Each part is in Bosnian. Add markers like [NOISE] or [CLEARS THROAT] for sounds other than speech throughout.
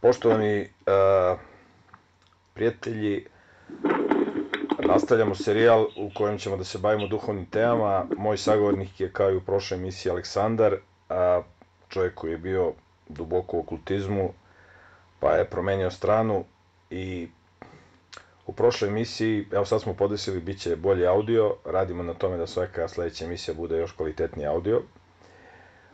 Poštovani uh, prijatelji, nastavljamo serijal u kojem ćemo da se bavimo duhovnim temama. Moj sagovornik je kao i u prošloj emisiji Aleksandar, a čovjek koji je bio duboko u okultizmu, pa je promenio stranu i u prošloj emisiji, evo sad smo podesili, bit će bolji audio, radimo na tome da svaka sljedeća emisija bude još kvalitetniji audio.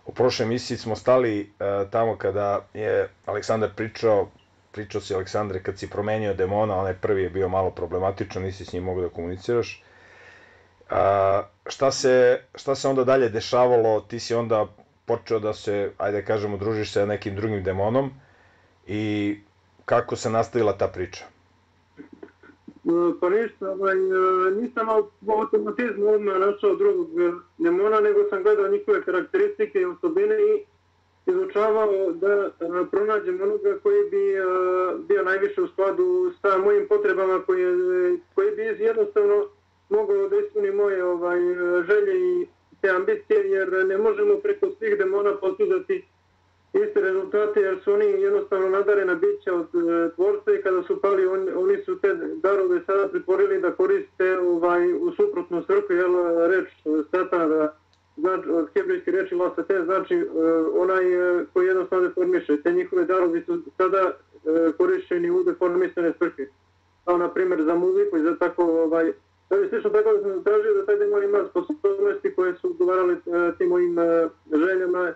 U prošloj emisiji smo stali uh, tamo kada je Aleksandar pričao, pričao si Aleksandre kad si promenio demona, onaj prvi je bio malo problematičan, nisi s njim mogao da komuniciraš. A, šta, se, šta se onda dalje dešavalo, ti si onda počeo da se, ajde kažemo, družiš sa nekim drugim demonom i kako se nastavila ta priča? Mm, pa ništa, ovaj, e, nisam u automatizmu odmah našao drugog e, demona, nego sam gledao njihove karakteristike i osobine i izučavao da e, pronađem onoga koji bi bio najviše u skladu sa mojim potrebama, koji, koji bi jednostavno mogao da ispuni moje ovaj, želje i te ambicije, jer ne možemo preko svih demona postizati iste rezultate jer su oni jednostavno nadarena bića od e, tvorca i kada su pali on, oni su te darove sada pretvorili da koriste ovaj, u suprotnu svrhu jel, reč satana da znači, od hebrejske reči lasa te znači e, onaj e, koji jednostavno deformiše. Te njihove darovi su sada e, korišćeni u deformisane svrhe. Kao na primjer za muziku i za tako ovaj, Da bi slično tako da sam tražio da taj demon ima sposobnosti koje su odgovarale e, tim mojim e, željama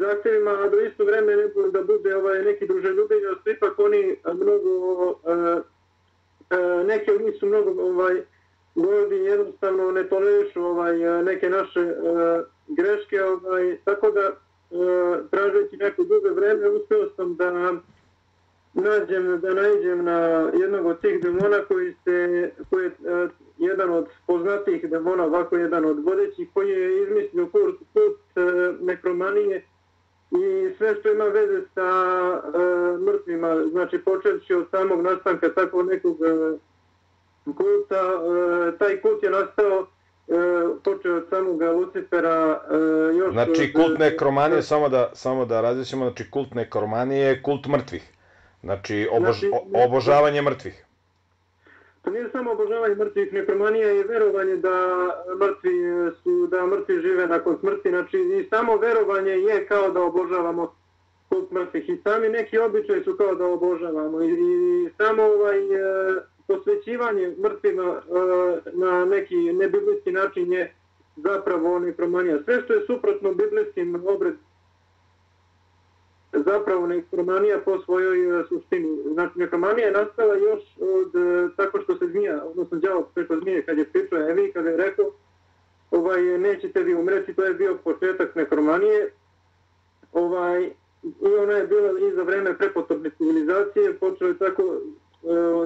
zahtjevima, a do isto vreme da bude ovaj, neki druželjubivi, a ipak oni eh, mnogo, eh, eh, uh, uh, neke od njih su mnogo ovaj, ljudi jednostavno ne tolerišu ovaj, neke naše uh, greške, ovaj, tako da uh, tražujući neko duže vreme uspio sam da nađem, da nađem na jednog od tih demona koji se, koji je uh, jedan od poznatih demona, ovako jedan od vodećih, koji je izmislio kurs, kurs uh, nekromanije, i sve što ima veze sa e, mrtvima, znači počeći od samog nastanka takvog nekog e, kulta, e, taj kult je nastao e, počeo od samog Lucifera e, još znači kult nekromanije samo da samo da različimo znači kult nekromanije je kult mrtvih. Znači, obož, znači obožavanje mrtvih To nije samo obožavanje mrtvih, nekromanija je verovanje da mrtvi su, da mrtvi žive nakon smrti. Znači, i samo verovanje je kao da obožavamo kult mrtvih. I sami neki običaj su kao da obožavamo. I, i samo ovaj, e, posvećivanje mrtvima e, na neki nebiblijski način je zapravo nekromanija. Sve što je suprotno biblijskim obredima zapravo nekromanija po svojoj e, suštini. Znači, nekromanija je nastala još od, e, tako što se zmija, odnosno djavo preko zmije, kad je pričao Evi, kad je rekao, ovaj, nećete vi umreti, to je bio početak nekromanije. Ovaj, I ona je bila i za vreme prepotopne civilizacije, počelo je tako e,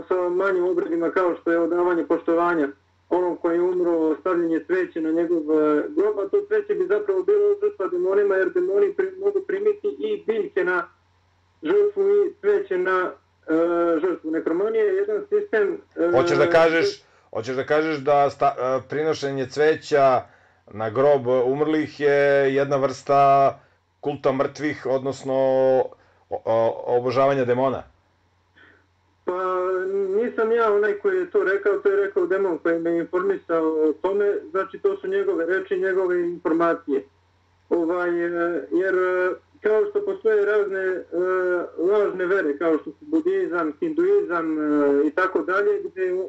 sa manjim obredima kao što je odavanje poštovanja onom koji je umro, stavljanje sveće na njegov e, grob, a to sveće bi zapravo bilo žrtva demonima, jer demoni pri, mogu i biljke na žrtvu i sveće na uh, žrtvu. Nekromanija je jedan sistem... Uh, hoćeš da kažeš, hoćeš da, kažeš da sta, uh, prinošenje cveća na grob umrlih je jedna vrsta kulta mrtvih, odnosno o, o, obožavanja demona? Pa nisam ja onaj koji je to rekao, to je rekao demon koji me informisao o tome, znači to su njegove reči, njegove informacije. Ovaj, e, jer e, kao što postoje razne uh, lažne vere, kao što su budizam, hinduizam uh, i tako dalje, gdje uh,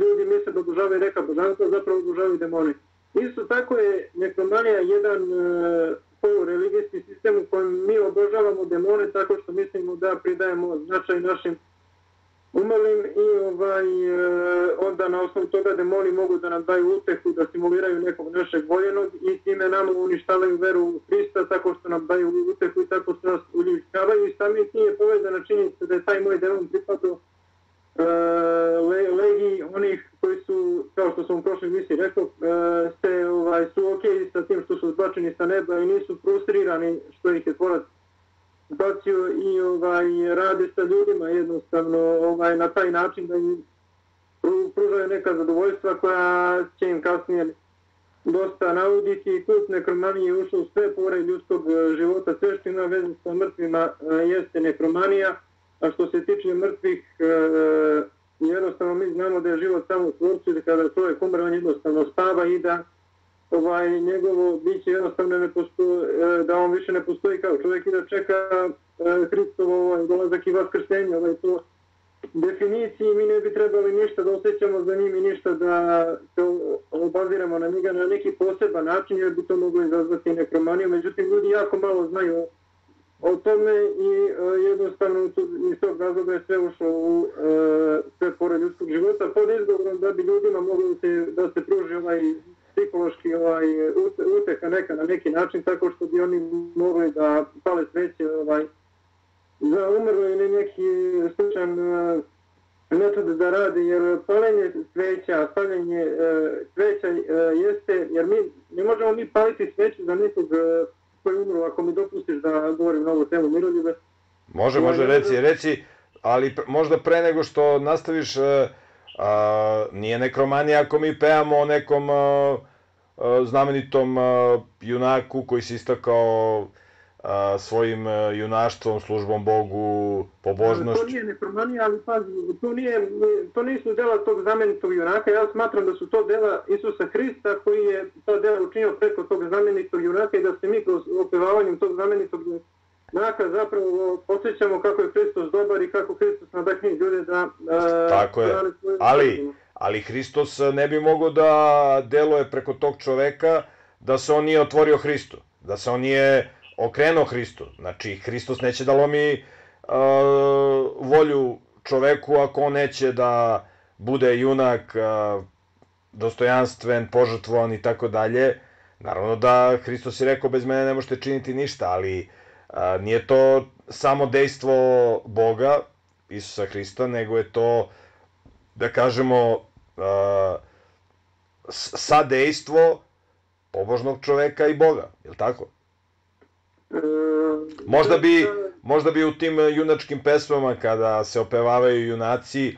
ljudi misle da obožavaju neka božanstva, zapravo obožavaju demoni. Isto tako je nekromanija jedan uh, polureligijski sistem u kojem mi obožavamo demone tako što mislimo da pridajemo značaj našim umolim i ovaj, e, onda na osnovu toga demoni mogu da nam daju utehu, da simuliraju nekog našeg voljenog i time nam uništavaju veru u Hrista tako što nam daju utehu i tako što nas uljučkavaju i sami s je povezana činjenica da je taj moj demon pripadao uh, le, legiji onih koji su, kao što sam u prošloj misli rekao, e, uh, ste, ovaj, su ok sa tim što su zbačeni sa neba i nisu frustrirani što ih je tvorac bacio i ovaj rade sa ljudima jednostavno ovaj na taj način da im pružaju neka zadovoljstva koja će im kasnije dosta nauditi. Kult nekromanije je ušao sve pore ljudskog e, života, sve što ima veze sa mrtvima e, jeste nekromanija. A što se tiče mrtvih, e, jednostavno mi znamo da je život samo u tvorcu da kada čovjek umre, on jednostavno spava i da ovaj, njegovo biće jednostavno ne postoji, e, da on više ne postoji kao čovjek i da čeka e, Hristov ovaj, dolazak i vaskrsenje. Ovaj, to, definiciji mi ne bi trebali ništa da osjećamo za njim i ništa da se obaziramo na njega na neki poseban način jer bi to moglo izazvati nekromaniju. Međutim, ljudi jako malo znaju o tome i uh, jednostavno iz tog razloga je sve ušlo u uh, sve pored ljudskog života pod izgovorom da bi ljudima mogli se, da se pruži ovaj psihološki ovaj, uteha neka na neki način tako što bi oni mogli da pale sveće ovaj, za umrlo ili neki slučan uh, metod da radi, jer palenje sveća, palenje uh, sveća uh, jeste, jer mi ne možemo mi paliti sveću za nekog koji umro, ako mi dopustiš da govorim na ovu temu miroljube. Može, može, reci, reci, ali možda pre nego što nastaviš, uh, uh, nije nekromanija ako mi pevamo o nekom uh, uh, znamenitom uh, junaku koji se istakao a, svojim a, e, junaštvom, službom Bogu, pobožnošću. To nije nekromanija, ali pazi, to, nije, to nisu dela tog znamenitog junaka. Ja smatram da su to dela Isusa Hrista koji je ta dela učinio preko tog znamenitog junaka i da se mi kroz opevavanjem tog znamenitog junaka zapravo posjećamo kako je Hristos dobar i kako Hristos nadahni ljude da... A, Tako je, ali, ali Hristos ne bi mogao da deluje preko tog čoveka da se on nije otvorio Hristu, da se on nije okrenuo Hristu. Znači, Hristos neće da lomi uh, volju čoveku ako on neće da bude junak, uh, dostojanstven, požrtvovan i tako dalje. Naravno da Hristos je rekao bez mene ne možete činiti ništa, ali uh, nije to samo dejstvo Boga, Isusa Hrista, nego je to, da kažemo, uh, sadejstvo pobožnog čoveka i Boga, je li tako? Možda bi, možda bi u tim junačkim pesmama kada se opevavaju junaci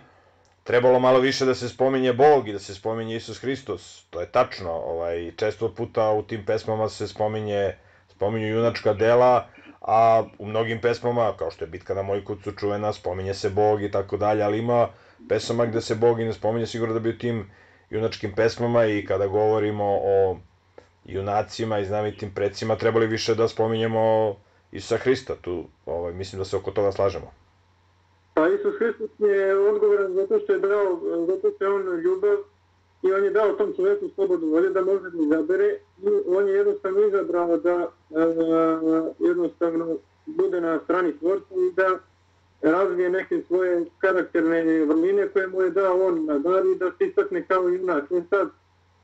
trebalo malo više da se spominje Bog i da se spominje Isus Hristos. To je tačno. Ovaj, često puta u tim pesmama se spominje, spominju junačka dela, a u mnogim pesmama, kao što je Bitka na moj kucu čuvena, spominje se Bog i tako dalje, ali ima pesama gde se Bog i ne spominje, sigurno da bi u tim junačkim pesmama i kada govorimo o junacima i znamitim predsima trebali više da spominjemo Isusa Hrista. Tu ovaj, mislim da se oko toga slažemo. Pa Isus Hristos je odgovoran zato što je dao, zato što je on ljubav i on je dao tom čovjeku slobodu volje da može da izabere i on je jednostavno izabrao da uh, jednostavno bude na strani tvorca i da razvije neke svoje karakterne vrline koje mu je dao on na dar i da se istakne kao junak. I sad,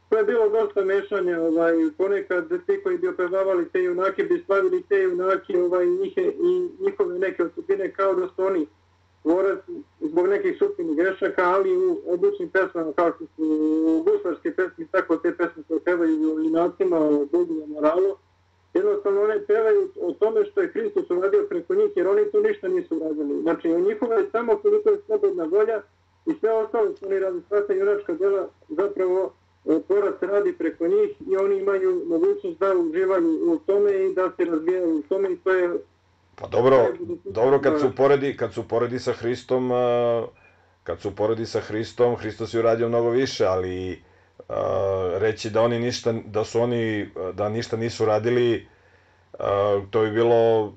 to je bilo dosta mešanja, ovaj, ponekad ti koji bi opevavali te junake bi slavili te junake ovaj, njihe, i njihove neke osobine kao da su oni tvorac zbog nekih suptinih grešaka, ali u običnim pesmama kao što su guslarske pesme, tako te pesme koje pevaju u junacima, o Bogu, o moralu, jednostavno one pevaju o tome što je Hristos uradio preko njih, jer oni tu ništa nisu uradili. Znači, u njihove je samo koliko je slobodna volja i sve ostalo što oni radi, sva ta junačka dela zapravo e, tvorac radi preko njih i oni imaju mogućnost da uživaju u tome i da se razvijaju u tome i to je Pa dobro, dobro kad se uporedi, kad se uporedi sa Hristom, kad se uporedi sa Hristom, Hristos je uradio mnogo više, ali reći da oni ništa da su oni da ništa nisu radili to bi bilo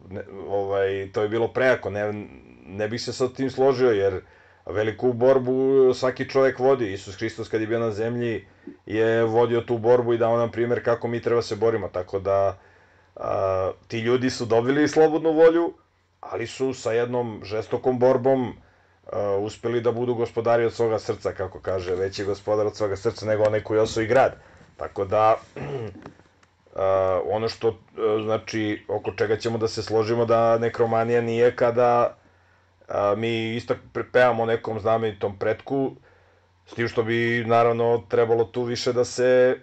ovaj to bi bilo prejako. Ne ne bih se sa tim složio jer veliku borbu svaki čovjek vodi. Isus Hristos kad je bio na zemlji je vodio tu borbu i dao nam primjer kako mi treba se borimo, tako da a, ti ljudi su dobili slobodnu volju, ali su sa jednom žestokom borbom a, uspeli da budu gospodari od svoga srca, kako kaže, veći gospodar od svoga srca nego onaj koji osvoji grad. Tako da, [CLEARS THROAT] a, ono što, a, znači, oko čega ćemo da se složimo da nekromanija nije kada a, mi isto pevamo nekom znamenitom pretku, S tim što bi naravno trebalo tu više da se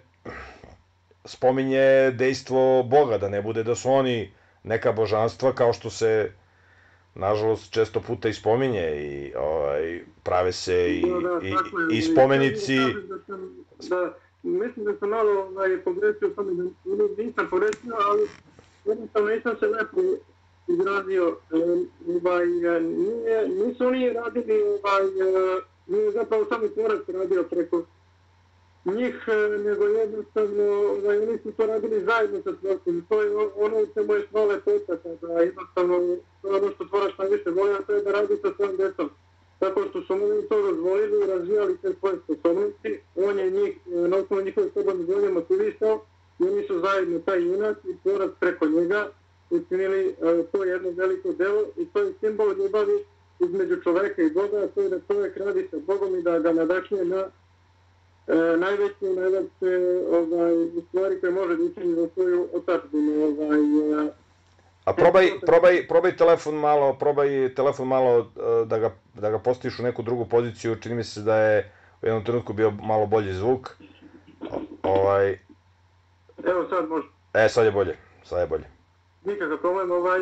spominje dejstvo Boga, da ne bude da su oni neka božanstva kao što se nažalost često puta i spominje i ovaj, prave se i, da, da, i, i spomenici da, da, mislim da sam malo ovaj, pogrešio tome da nisam pogrešio, ali jednostavno nisam se lepo izrazio. Ovaj, nije, nisu oni radili, ovaj, nije zapravo sami tvorac radio preko njih, e, nego jednostavno, ovaj, oni su to radili zajedno sa tvorcem. Ono to je ono u čemu je sva lepota, da jednostavno ono što tvoraš najviše voli, a to je da radi sa svojom djecom tako što su oni to razvojili i razvijali te svoje sposobnosti. On je njih, e, na osnovu njihove slobodne volje motivisao i oni su zajedno taj junak i tvorac preko njega učinili uh, to jedno veliko delo i to je simbol ljubavi između čoveka i Boga, a to je da čovek radi sa Bogom i da ga nadačne na e, najveće, najveće ovaj, stvari koje može da učini za svoju otačbinu. Ovaj, A probaj, probaj, probaj telefon malo, probaj telefon malo e, da ga, da ga postaviš u neku drugu poziciju. Čini mi se da je u jednom trenutku bio malo bolji zvuk. O, ovaj... Evo sad može. E, sad je bolje. Sad je bolje. Nikakav problem, ovaj...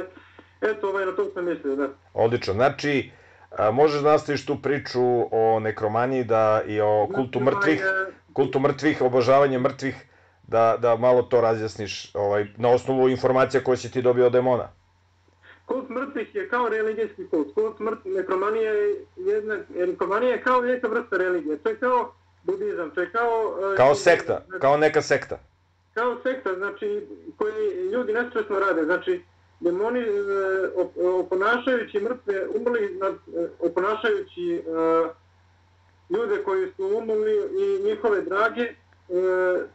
Eto, ovaj, na to sam mislio, da. Odlično. Znači, a, možeš da nastaviš tu priču o nekromaniji da, i o kultu mrtvih, kultu mrtvih, obožavanje mrtvih da, da malo to razjasniš ovaj, na osnovu informacija koje si ti dobio od demona. Kult mrtvih je kao religijski kult. Kult mrtvih, nekromanija je jedna, nekromanija je kao neka vrsta religije. To je kao budizam, to je kao... Uh, kao sekta, znači, kao neka sekta. Kao sekta, znači, koji ljudi nestresno rade. Znači, demoni uh, oponašajući mrtve, umrli, nad, uh, oponašajući ljude koji su umrli i njihove drage, e,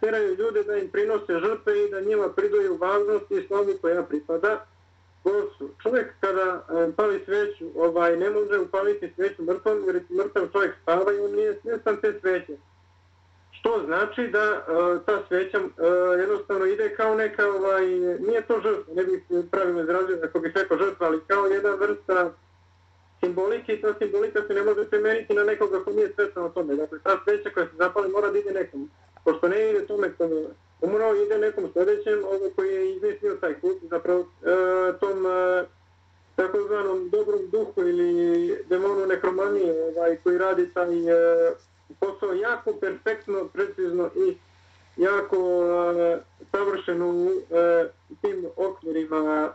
teraju ljude da im prinose žrtve i da njima pridaju važnost i slavu koja pripada Bosu. Čovjek kada e, pali sveću, ovaj, ne može upaliti sveću mrtvom, jer mrtav čovjek spava i on nije svjestan te sveće. Što znači da e, ta sveća e, jednostavno ide kao neka, ovaj, nije to žrtva, ne bih pravilno izrazio ako bih rekao žrtva, ali kao jedna vrsta simbolike i ta simbolika se ne može premeniti na nekoga ko nije svjestan o tome. Dakle, ta sveća koja se zapali mora da ide nekom pošto ne ide tome ko umro, ide nekom sljedećem, ovo koji je izmislio taj kult, zapravo e, tom e, takozvanom dobrom duhu ili demonu nekromanije ovaj, koji radi taj e, posao jako perfektno, precizno i jako e, savršeno u e, tim okvirima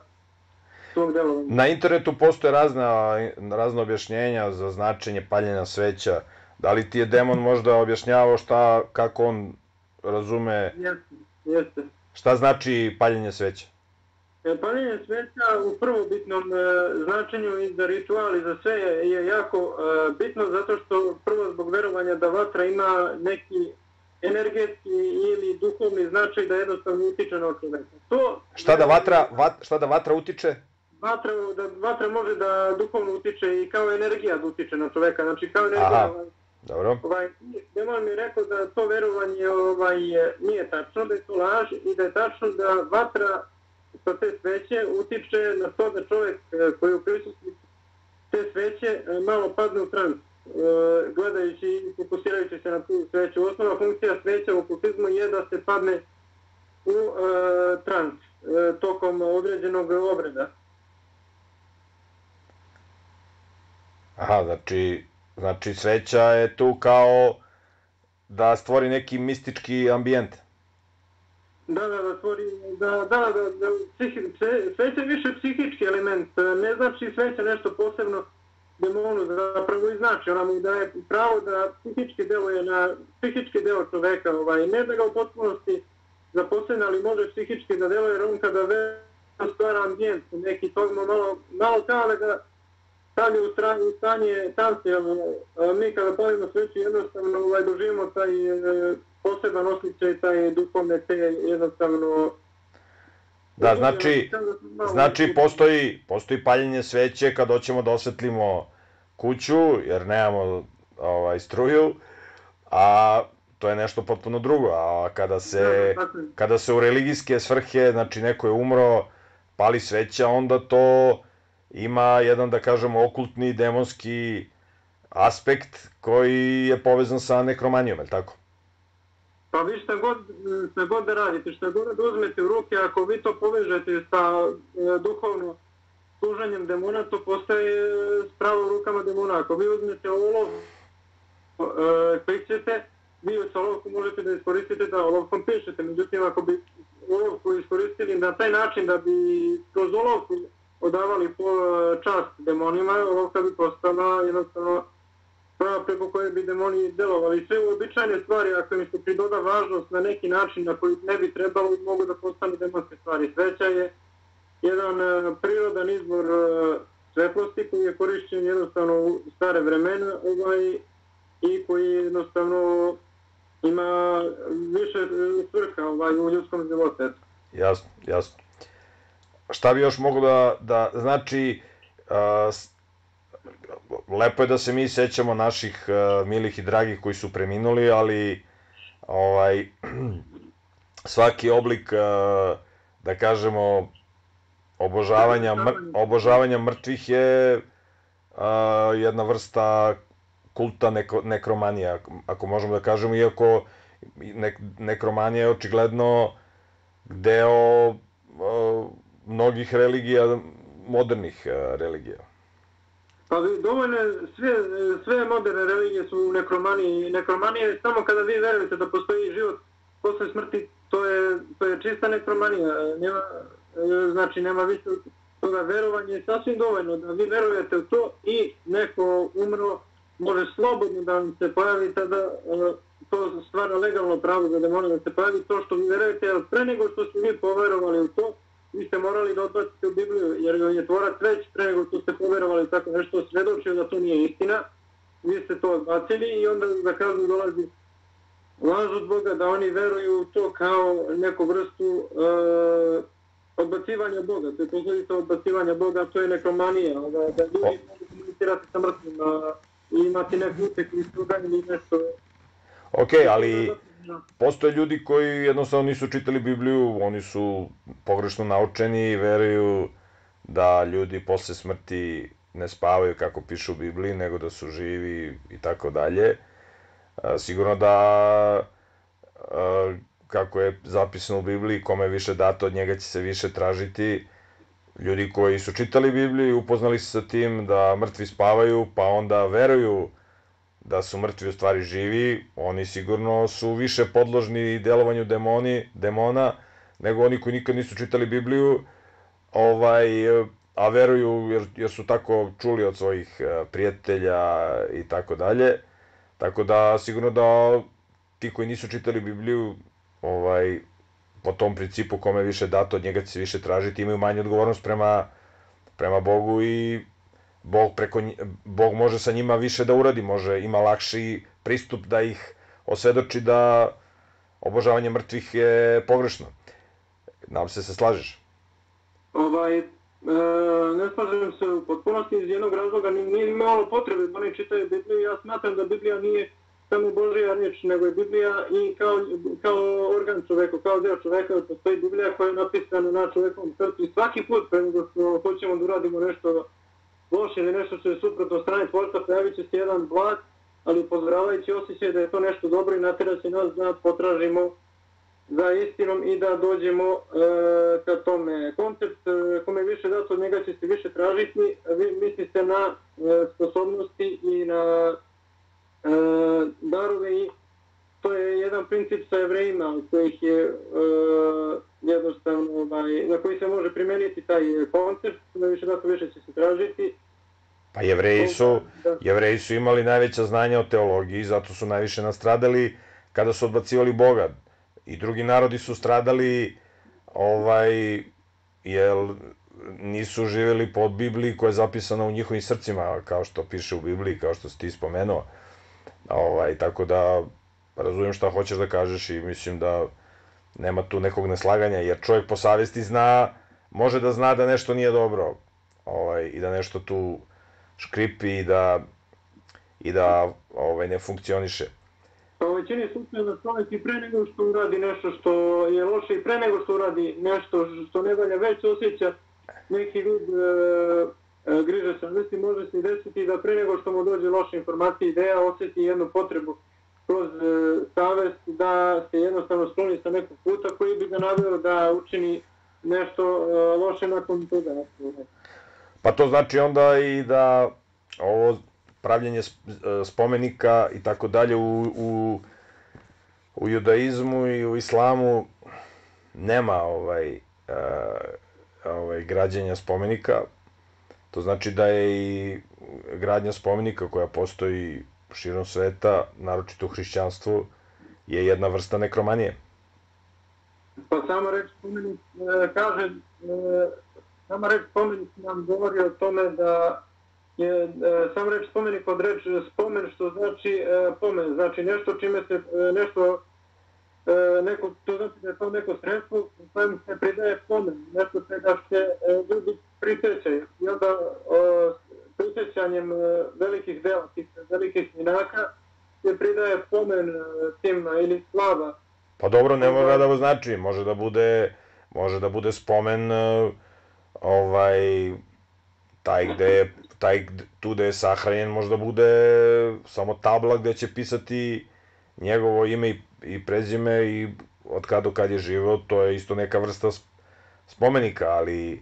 svog delovanja. Na internetu postoje razna, razna objašnjenja za značenje paljenja sveća. Da li ti je demon možda objašnjavao šta, kako on razume jeste, jeste. šta znači paljenje sveća? E, paljenje sveća u prvobitnom e, značenju i za rituali za sve je, je jako e, bitno zato što prvo zbog verovanja da vatra ima neki energetski ili duhovni značaj da jednostavno utiče na čoveka. To šta da vatra vat, šta da vatra utiče? Vatra da vatra može da duhovno utiče i kao energija da utiče na čoveka. Znači kao energija Aha. Dobro. Ovaj, Demon mi je rekao da to verovanje ovaj, nije tačno, da je to laž i da je tačno da vatra sa te sveće utiče na to da čovjek koji koji u prisutnosti te sveće e, malo padne u trans, e, gledajući i fokusirajući se na tu sveću. Osnova funkcija sveća u okultizmu je da se padne u trans tokom određenog obreda. Aha, znači Znači, sveća je tu kao da stvori neki mistički ambijent. Da, da, da, stvori, da, da, da, da psihi, sveća više psihički element, e, ne znači sveća nešto posebno demonu, zapravo i znači, ona mu daje pravo da psihički deluje na psihički deo čoveka, ovaj, ne da ga u potpunosti zaposlene, ali može psihički da deluje, jer on kada ve stvara ambijent, neki to malo, malo kao da ga stavlja u, stranje, u stanje tancije, mi kada palimo sveću jednostavno ovaj, doživimo taj e, poseban osjećaj, taj duhovne te jednostavno... Da, znači, znači postoji, postoji paljenje sveće kad hoćemo da osvetlimo kuću, jer nemamo ovaj, struju, a to je nešto potpuno drugo. A kada se, kada se u religijske svrhe, znači neko je umro, pali sveća, onda to ima jedan, da kažemo, okultni, demonski aspekt koji je povezan sa nekromanijom, je tako? Pa vi šta god, šta god da radite, šta god da uzmete u ruke, ako vi to povežete sa e, duhovno služenjem demona, to postaje e, s rukama demona. Ako vi uzmete olov, e, klikćete, vi sa olovkom možete da iskoristite da olovkom pišete, međutim ako bi olovku iskoristili na taj način da bi kroz olovku odavali po e, čast demonima, olovka bi postala jednostavno preko koje bi demoni delovali. Sve uobičajene stvari, ako mi se pridoda važnost na neki način na koji ne bi trebalo, mogu da postanu demonske stvari. Sveća je jedan e, prirodan izbor e, svetlosti koji je korišćen jednostavno u stare vremena ovaj, i koji jednostavno ima više e, svrha ovaj, u ljudskom životu. Jasno, jasno. Šta bi još moglo da, da znači, uh, lepo je da se mi sećamo naših uh, milih i dragih koji su preminuli, ali ovaj [CLEARS THROAT] svaki oblik, uh, da kažemo, obožavanja, mr, obožavanja mrtvih je a, jedna vrsta kulta neko, nekromanija, ako možemo da kažemo, iako nek, nekromanija je očigledno deo uh, mnogih religija, modernih uh, religija. Pa dovoljno sve, sve moderne religije su u nekromaniji. Nekromanija je samo kada vi verujete da postoji život posle smrti, to je, to je čista nekromanija. Nema, znači nema više toga verovanja je sasvim dovoljno da vi verujete u to i neko umro može slobodno da vam se pojavi tada e, to stvara legalno pravo za demona da se pojavi to što vi verujete, jer pre nego što ste vi poverovali u to, vi ste morali da odbacite u Bibliju, jer je tvorac već pre nego što ste poverovali tako nešto svedočio da to nije istina, vi ste to odbacili i onda da kažu dolazi laž od Boga da oni veruju u to kao neku vrstu uh, odbacivanja Boga, to je posljedica odbacivanja Boga, to je nekromanija, da, da ljudi mogu komunicirati sa mrtvima, i imati neku utek ili struga ili nešto. Ok, ali postoje ljudi koji jednostavno nisu čitali Bibliju, oni su pogrešno naučeni i veruju da ljudi posle smrti ne spavaju kako pišu u Bibliji, nego da su živi i tako dalje. E, sigurno da, e, kako je zapisano u Bibliji, kome više dato, od njega će se više tražiti ljudi koji su čitali Bibliju i upoznali se sa tim da mrtvi spavaju, pa onda veruju da su mrtvi u stvari živi, oni sigurno su više podložni delovanju demoni, demona, nego oni koji nikad nisu čitali Bibliju, ovaj, a veruju jer, jer su tako čuli od svojih eh, prijatelja i tako dalje. Tako da sigurno da ti koji nisu čitali Bibliju, ovaj, po tom principu kome više dato, od njega će se više tražiti, imaju manju odgovornost prema, prema Bogu i Bog, preko, Bog može sa njima više da uradi, može, ima lakši pristup da ih osvedoči da obožavanje mrtvih je pogrešno. Nam se se slažeš? Ovaj, e, ne slažem se u potpunosti iz jednog razloga, nije imalo potrebe da oni čitaju Bibliju, ja smatram da Biblija nije samo Božija riječ, nego je Biblija i kao, kao organ čoveka, kao deo čoveka, postoji Biblija koja je napisana na čovekom srcu i svaki put pre nego što hoćemo da uradimo nešto loše ili nešto što je suprotno strane sporta, pojavit će se jedan blat, ali upozoravajući osjećaj da je to nešto dobro i natjera se nas da potražimo za istinom i da dođemo e, ka tome. Koncept e, kome je više dato od njega će se više tražiti, vi mislite na e, sposobnosti i na e, darove i to je jedan princip sa evrejima kojih je e, jednostavno ovaj, na koji se može primeniti taj koncept, da više dato više će se tražiti. Pa jevreji su, jevreji su imali najveća znanja o teologiji, zato su najviše nastradali kada su odbacivali Boga. I drugi narodi su stradali ovaj jel nisu živjeli pod Bibliji koja je zapisana u njihovim srcima, kao što piše u Bibliji, kao što si ti spomenuo. Ovaj, tako da razumijem šta hoćeš da kažeš i mislim da nema tu nekog neslaganja, jer čovjek po savesti zna, može da zna da nešto nije dobro ovaj, i da nešto tu škripi i da, i da ovaj, ne funkcioniše. Pa u većini slučajeva čovjek i pre nego što uradi nešto što je loše i pre nego što uradi nešto što ne valja, već osjeća neki ljud e, e, griže savesti, može se i desiti da pre nego što mu dođe loša informacija ideja, osjeti jednu potrebu kroz e, savest da se jednostavno skloni sa nekog puta koji bi ga navio da učini nešto e, loše nakon toga. Pa to znači onda i da ovo pravljenje e, spomenika i tako dalje u, u u judaizmu i u islamu nema ovaj, e, ovaj građenja spomenika. To znači da je i gradnja spomenika koja postoji širom sveta, naročito u hrišćanstvu, je jedna vrsta nekromanije. Pa samo reč spomenik e, kaže, e, samo reč spomenik nam govori o tome da je e, samo reč spomenik od reč spomen što znači e, pomen, znači nešto čime se e, nešto e, neko, to znači da je to neko sredstvo u kojem se pridaje pomen, nešto čega se e, ljudi prisjećaju. I onda e, prisjećanjem e, velikih dela, tih velikih minaka, se pridaje pomen e, tim ili slava. Pa dobro, ne mora da znači, može da bude, može da bude spomen e, ovaj taj gde je taj tu gde je sahranjen možda bude samo tabla gde će pisati njegovo ime i, i prezime i od kada do kad je živeo, to je isto neka vrsta spomenika, ali e,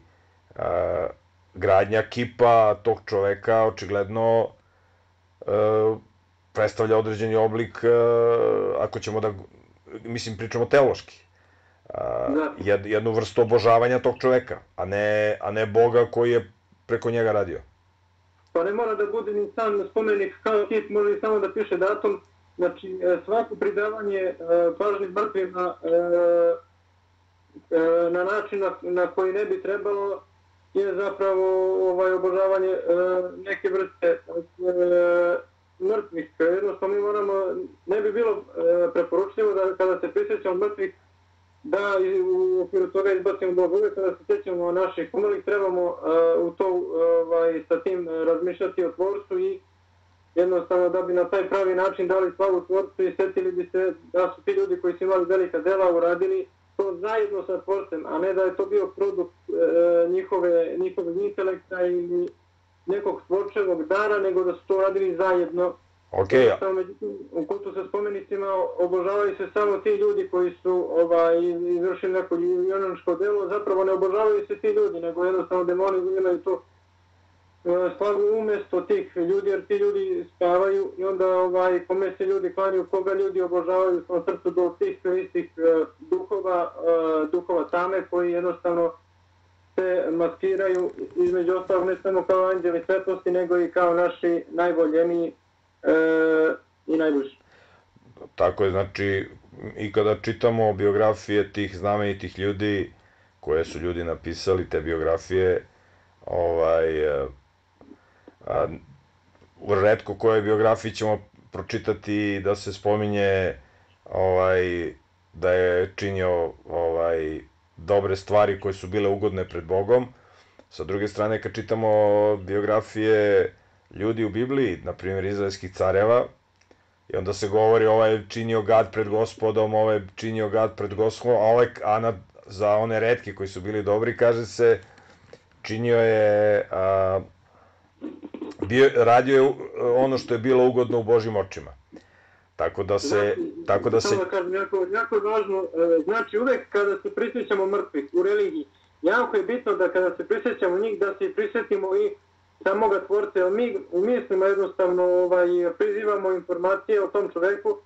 gradnja kipa tog čoveka očigledno e, predstavlja određeni oblik, e, ako ćemo da, mislim, pričamo teološki, jednu vrstu obožavanja tog čoveka, a ne, a ne Boga koji je preko njega radio. Pa ne mora da bude ni sam spomenik kao kip, može i samo da piše datum, Znači, e, svako pridavanje e, pažnje mrtvima e, na način na, na koji ne bi trebalo je zapravo ovaj obožavanje neke vrste mrtvih. Jednostavno mi moramo, ne bi bilo preporučljivo da kada se prisjećamo mrtvih da u okviru toga izbacimo Boga. uvijek da se sjećamo naših umrlih trebamo e, u to ovaj, sa tim e, razmišljati o tvorcu i jednostavno da bi na taj pravi način dali slavu tvorcu i setili bi se da su ti ljudi koji su imali velika dela uradili to zajedno sa tvorcem, a ne da je to bio produkt e, njihove, njihove intelekta ili nekog tvorčevog dara, nego da su to radili zajedno. Ok. Jednostavno, u kultu sa spomenicima obožavaju se samo ti ljudi koji su ovaj, izvršili neko junačko delo, zapravo ne obožavaju se ti ljudi, nego jednostavno demoni imaju to e, slavu umjesto tih ljudi, jer ti ljudi spavaju i onda ovaj, kome se ljudi klanju, koga ljudi obožavaju u srcu do tih istih uh, duhova, uh, duhova tame koji jednostavno se maskiraju između ostalog ne samo kao anđeli svetlosti, nego i kao naši najvoljeniji uh, i najbliži. Tako je, znači, i kada čitamo biografije tih znamenitih ljudi, koje su ljudi napisali, te biografije, ovaj, e, a, u redko koje biografiji ćemo pročitati da se spominje ovaj da je činio ovaj dobre stvari koje su bile ugodne pred Bogom. Sa druge strane kad čitamo biografije ljudi u Bibliji, na primjer izraelskih careva, i onda se govori ovaj činio gad pred gospodom, ovaj činio gad pred gospodom, a ovaj a na, za one redke koji su bili dobri kaže se činio je a, bio, radio je ono što je bilo ugodno u Božim očima. Tako da se... Znači, tako da se... Da kažem, jako, jako je važno, e, znači uvek kada se prisjećamo mrtvih u religiji, jako je bitno da kada se prisjećamo njih, da se prisjetimo i samoga tvorca, jer mi u mislima jednostavno ovaj, prizivamo informacije o tom čoveku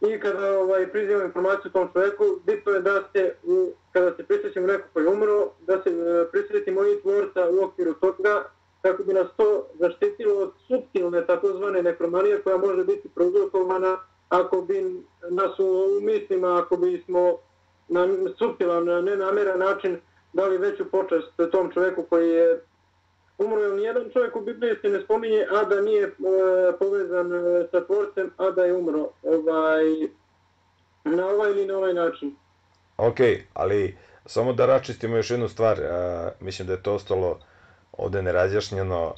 i kada ovaj, prizivamo informaciju o tom čoveku, bitno je da se, u, kada se prisjećamo neko koji je umro, da se e, prisjetimo i tvorca u okviru toga, kako bi nas to zaštitilo od subtilne takozvane nekromanije koja može biti prouzrokovana ako bi nas u mislima, ako bi smo na subtilan, nenameran način dali veću počest tom čovjeku koji je umro. je nijedan čovjek u Bibliji se ne spominje, a da nije e, povezan e, sa tvorcem, a da je umro ovaj, na ovaj ili na ovaj način. Ok, ali samo da račistimo još jednu stvar, e, mislim da je to ostalo ovde nerazjašnjeno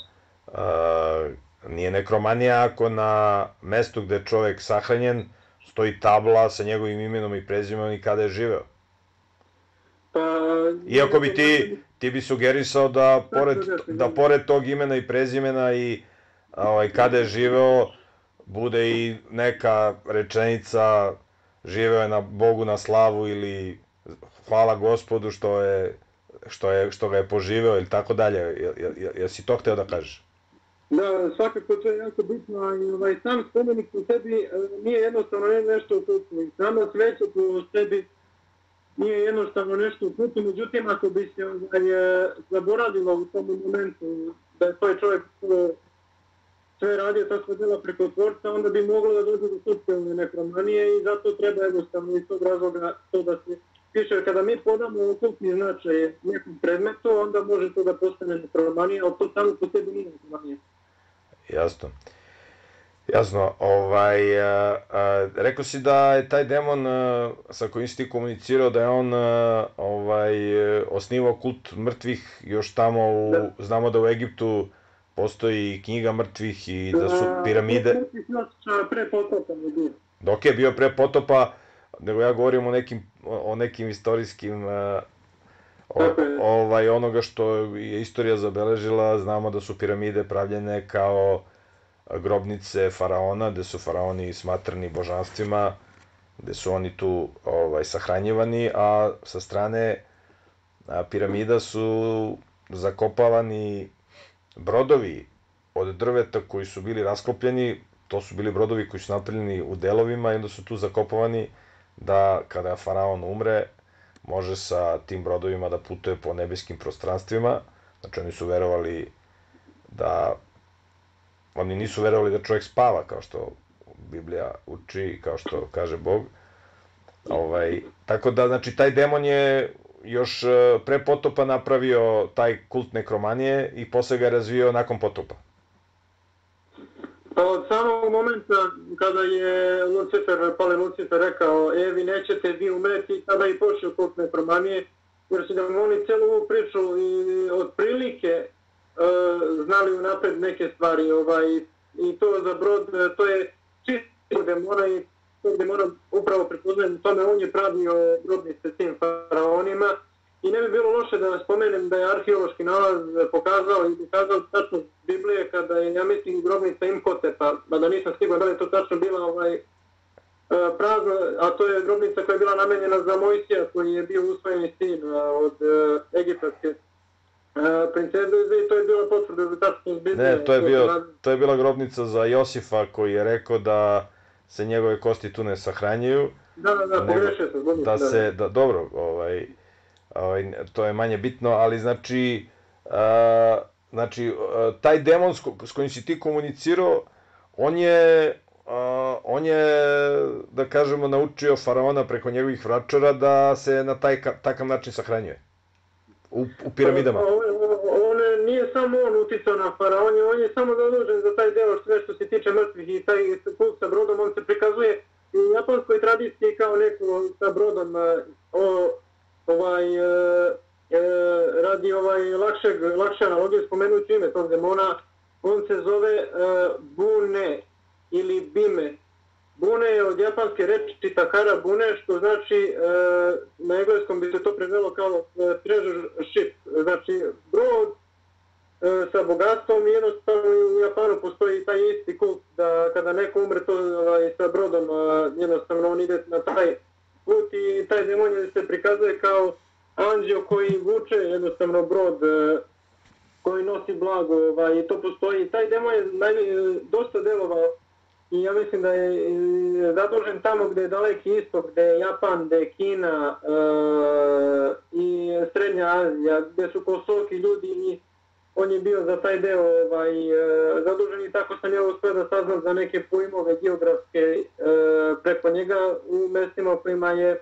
e, nije nekromanija ako na mestu gde je čovjek sahranjen stoji tabla sa njegovim imenom i prezimenom i kada je živeo. Pa, Iako bi ti, ti bi sugerisao da pored, da pored tog imena i prezimena i ovaj, kada je živeo, bude i neka rečenica živeo je na Bogu na slavu ili hvala gospodu što je što, je, što ga je poživeo ili tako dalje. Jesi to hteo da kažeš? Da, svakako to je jako bitno i ovaj, sam spomenik u sebi e, nije jednostavno ne nešto u kultu. Sama sveća u sebi nije jednostavno nešto u međutim ako bi se ovaj, e, zaboravilo u tom momentu da je to čovjek e, sve radio ta sva dela preko tvorca, onda bi moglo da dođe do socijalne nekromanije i zato treba jednostavno iz tog razloga to da se piše. Kada mi podamo okultni značaj nekom predmetu, onda može to da postane nekromanija, ali to samo po sebi nije nekromanija. Jasno. Jasno, ovaj, a, a, rekao si da je taj demon a, sa kojim si ti komunicirao, da je on a, ovaj, osnivao kult mrtvih još tamo, u, da. znamo da u Egiptu postoji knjiga mrtvih i da su piramide... Pre potopa je Dok je bio. Pre potopa, nego ja govorim o nekim, o nekim istorijskim o, ovaj, onoga što je istorija zabeležila, znamo da su piramide pravljene kao grobnice faraona, gde su faraoni smatrani božanstvima, gde su oni tu ovaj, sahranjivani, a sa strane a, piramida su zakopavani brodovi od drveta koji su bili rasklopljeni, to su bili brodovi koji su napravljeni u delovima i onda su tu zakopovani da kada faraon umre, može sa tim brodovima da putuje po nebeskim prostranstvima. Znači oni su verovali da oni nisu verovali da čovjek spava kao što Biblija uči kao što kaže Bog. Ovaj, tako da, znači, taj demon je još e, pre potopa napravio taj kult nekromanije i posle ga je razvio nakon potopa. Pa od samog momenta kada je Lucifer, pale Lucifer rekao, e, vi nećete vi umreti, tada i počeo kult nekromanije, jer su da oni celu ovu priču i otprilike E, znali unapred neke stvari, ovaj, i to za brod, e, to je čisto demona i to demona upravo prepoznajem tome, on je pravio grobnice tim faraonima, I ne bi bilo loše da spomenem da je arheološki nalaz pokazao i pokazao tačno Biblije kada je, ja mislim, grobnica Imhotepa, pa da nisam stigao da je to tačno bila ovaj, e, prazna, a to je grobnica koja je bila namenjena za Mojsija koji je bio usvojeni sin od egipatske e, princeze i to je bila potvrda za tačno Biblije. Ne, to je, bio, to je bila grobnica za Josifa koji je rekao da se njegove kosti tu ne sahranjuju. Da, da, da, pogrešio sam. Da, da se, da, dobro, ovaj, ovaj, to je manje bitno, ali znači, a, znači a, taj demon s kojim si ti komunicirao, on je, a, on je, da kažemo, naučio faraona preko njegovih vračara da se na taj takav način sahranjuje u, u piramidama. On nije samo on uticao na faraon, on je samo zadužen za taj deo sve što se tiče mrtvih i taj kult sa brodom, on se prikazuje u japanskoj tradiciji kao neko sa brodom e, o, ovaj, e, e, radi ovaj lakšeg, lakše analogije spomenući ime tog demona, on se zove e, Bune ili Bime. Bune je od japanske reči Takara Bune, što znači e, na engleskom bi se to prevelo kao e, treasure ship, znači brod E, sa bogatstvom i jednostavno u Japanu postoji taj isti kult da kada neko umre to ovaj, sa brodom, jednostavno on ide na taj put i taj demon se prikazuje kao anđeo koji vuče jednostavno brod e, koji nosi blago ovaj, i to postoji. Taj demo je naj, dosta delovao i ja mislim da je e, zadužen tamo gde je daleki istok, gde je Japan, gde je Kina e, i Srednja Azija, gdje su kosoki ljudi i on je bio za taj deo ovaj, e, zadužen i tako sam ja uspio da saznam za neke pojmove geografske e, preko njega u mestima kojima je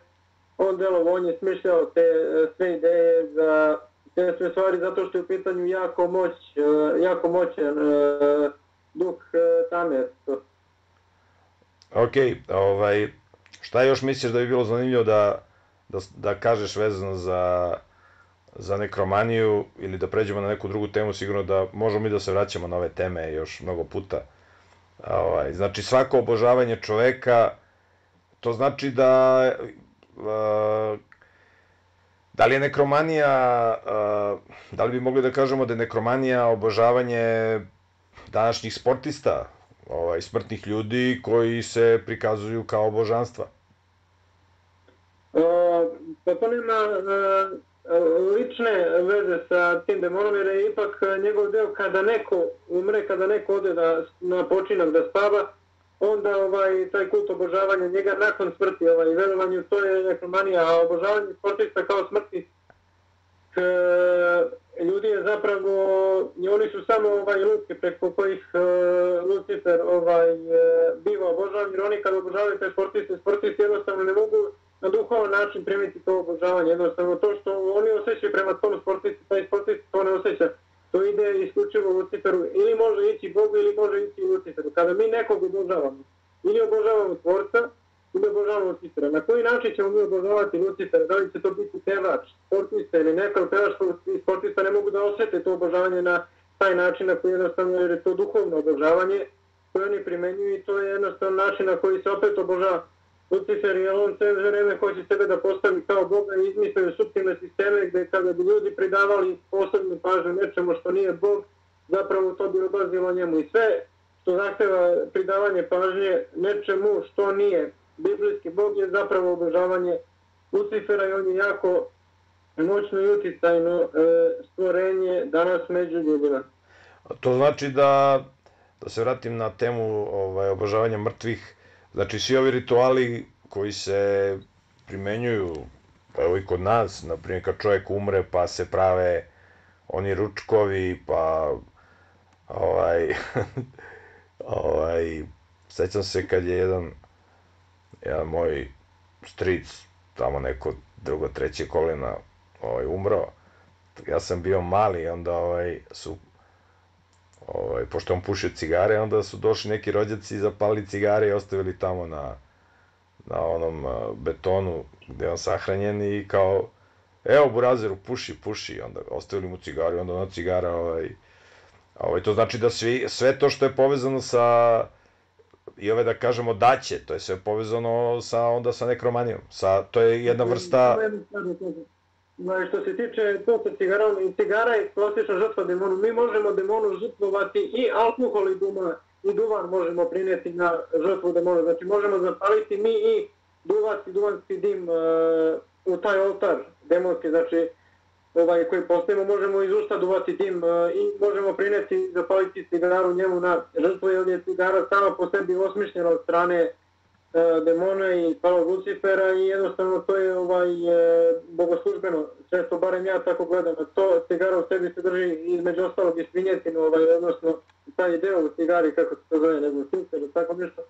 on delovo, on je smišljao te e, sve ideje za te sve stvari zato što je u pitanju jako moć, jako moćan e, duh e, Tamer. Ok, ovaj, šta još misliš da bi bilo zanimljivo da, da, da kažeš vezano za, za nekromaniju ili da pređemo na neku drugu temu, sigurno da možemo mi da se vraćamo na ove teme još mnogo puta. Ovaj, znači svako obožavanje čoveka, to znači da da li je nekromanija, da li bi mogli da kažemo da je nekromanija obožavanje današnjih sportista, ovaj, smrtnih ljudi koji se prikazuju kao božanstva? E, pa to nema e, E, lične veze sa tim demonom, jer je ipak e, njegov deo kada neko umre, kada neko ode da, na počinak da spava, onda ovaj taj kult obožavanja njega nakon smrti, ovaj verovanju to je nekromanija, a obožavanje sportista kao smrti k, ljudi je zapravo oni su samo ovaj lutke preko kojih uh, Lucifer ovaj uh, biva obožavan jer oni kad obožavaju te sportiste, sportisti jednostavno ne mogu na duhovan način primiti to obožavanje, jednostavno to što oni osjećaju prema tom sportisti, taj sportist to ne osjeća to ide isključivo u Luciferu, ili može ići Bogu, ili može ići u Luciferu. Kada mi nekog obožavamo, ili obožavamo tvorca, ili obožavamo Lucifera. Na koji način ćemo mi obožavati Lucifera? Da li će to biti pevač, sportista ili neka pevač, sportista ne mogu da osjete to obožavanje na taj način na koji jednostavno, jer je to duhovno obožavanje koje oni primenjuju i to je jednostavno način na koji se opet obožava. Lucifer je on sve vreme hoće sebe da postavi kao Boga i izmislio subtilne sisteme gde kada bi ljudi pridavali posebnu pažnju nečemu što nije Bog, zapravo to bi odlazilo njemu. I sve što zahteva pridavanje pažnje nečemu što nije biblijski Bog je zapravo obožavanje Lucifera i on je jako moćno i uticajno e, stvorenje danas među ljudima. To znači da, da se vratim na temu ovaj, obožavanja mrtvih, Znači, svi ovi rituali koji se primenjuju, pa evo i kod nas, na primjer kad čovjek umre pa se prave oni ručkovi, pa ovaj, [LAUGHS] ovaj, sećam se kad je jedan, jedan moj stric, tamo neko drugo, treće kolena, ovaj, umro, ja sam bio mali, onda ovaj, su ovaj, pošto on pušio cigare, onda su došli neki rođaci i zapali cigare i ostavili tamo na, na onom betonu gde on sahranjen i kao, evo Burazeru, puši, puši, onda ostavili mu cigaru i onda ona cigara, ovaj, ovaj, to znači da svi, sve to što je povezano sa, i ove da kažemo daće, to je sve povezano sa, onda sa nekromanijom, sa, to je jedna vrsta... Znači, što se tiče to cigara, ono, cigara je klasična žrtva demonu. Mi možemo demonu žrtvovati i alkohol i duma i duvan možemo prineti na žrtvu demonu. Znači možemo zapaliti mi i duvati duvanski dim e, u taj oltar demonski. Znači ovaj, koji postavimo možemo iz usta duvati dim e, i možemo prinijeti zapaliti cigaru njemu na žrtvu jer je cigara sama po sebi osmišljena od strane E, demona i palog Lucifera i jednostavno to je ovaj e, bogoslužbeno, često barem ja tako gledam, to cigara u sebi se drži između ostalog i svinjetinu, ovaj, odnosno taj deo u cigari, kako se to zove, nego sincer, tako nešto,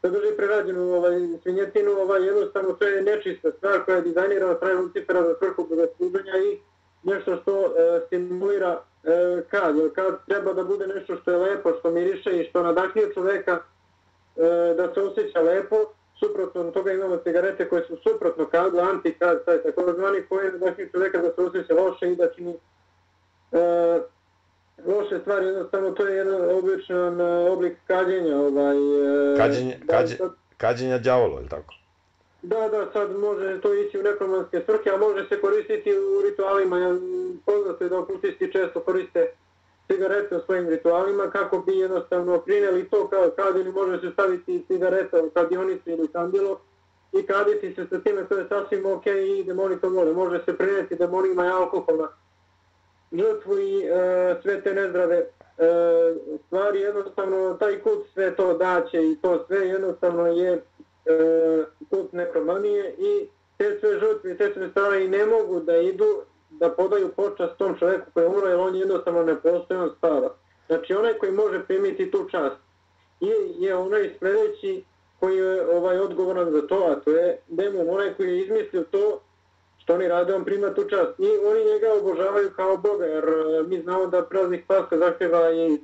se drži prerađenu ovaj, svinjetinu, ovaj, jednostavno to je nečista stvar koja je dizajnirana od Lucifera za svrhu bogosluženja i nešto što e, stimulira e, kad, jer kad treba da bude nešto što je lepo, što miriše i što nadahnije čoveka, da se osjeća lepo, suprotno od toga imamo cigarete koje su suprotno kadu, anti-kad, taj tako zvani koji znači čovjeka da se osjeća loše i da čini e, loše stvari, jednostavno to je jedan običan e, oblik kađenja. Ovaj, e, kađenje, da, kađe, sad, kađenja djavolo, ili tako? Da, da, sad može to ići u nekromanske svrke, a može se koristiti u ritualima. Ja, poznato je da okultisti često koriste cigarete u svojim ritualima kako bi jednostavno prineli to kao kad ili može se staviti cigareta u kadionicu ili kandilo i kaditi se sa time, to je sasvim ok i demoni to vole. Može se prineti demonima i alkohol alkoholna žrtvu i e, sve te nezdrave e, stvari. Jednostavno taj kult sve to daće i to sve jednostavno je e, kult nekromanije i te sve žrtve te sve stvari ne mogu da idu da podaju počast tom čovjeku koji je umro, jer on je jednostavno ne postoji, on. Znači, onaj koji može primiti tu čast je, je onaj sljedeći koji je ovaj odgovoran za to, a to je demon, onaj koji je izmislio to što oni rade, on prima tu čast. I oni njega obožavaju kao Boga, jer e, mi znamo da praznik Paska zahtjeva i e,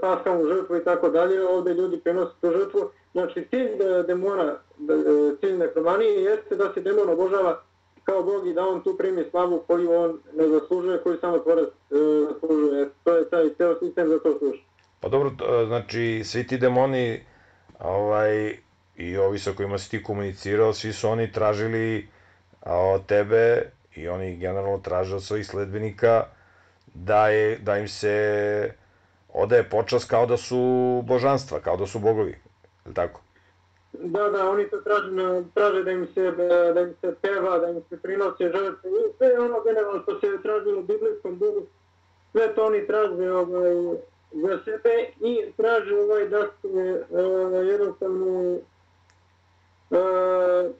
paskalnu žrtvu i tako dalje, ovdje ljudi prenose tu žrtvu. Znači, cilj e, demona, e, cilj nekromanije jeste da se demon obožava kao Bog i da on tu primi slavu koju on ne zaslužuje, koju samo tvorac e, zaslužuje. E, to je taj ceo sistem za to služi. Pa dobro, e, znači svi ti demoni ovaj, i ovi sa kojima si ti komunicirao, svi su oni tražili a, od tebe i oni generalno traže od svojih sledbenika da, je, da im se odaje počas kao da su božanstva, kao da su bogovi. Je tako? Da, da, oni to traže, na, traže da im se da im se peva, da im se prinose žrtve i sve ono generalno što se tražilo u biblijskom duhu, sve to oni traže ovaj, za sebe i traže ovaj da se uh, jednostavno eh, eh, uh,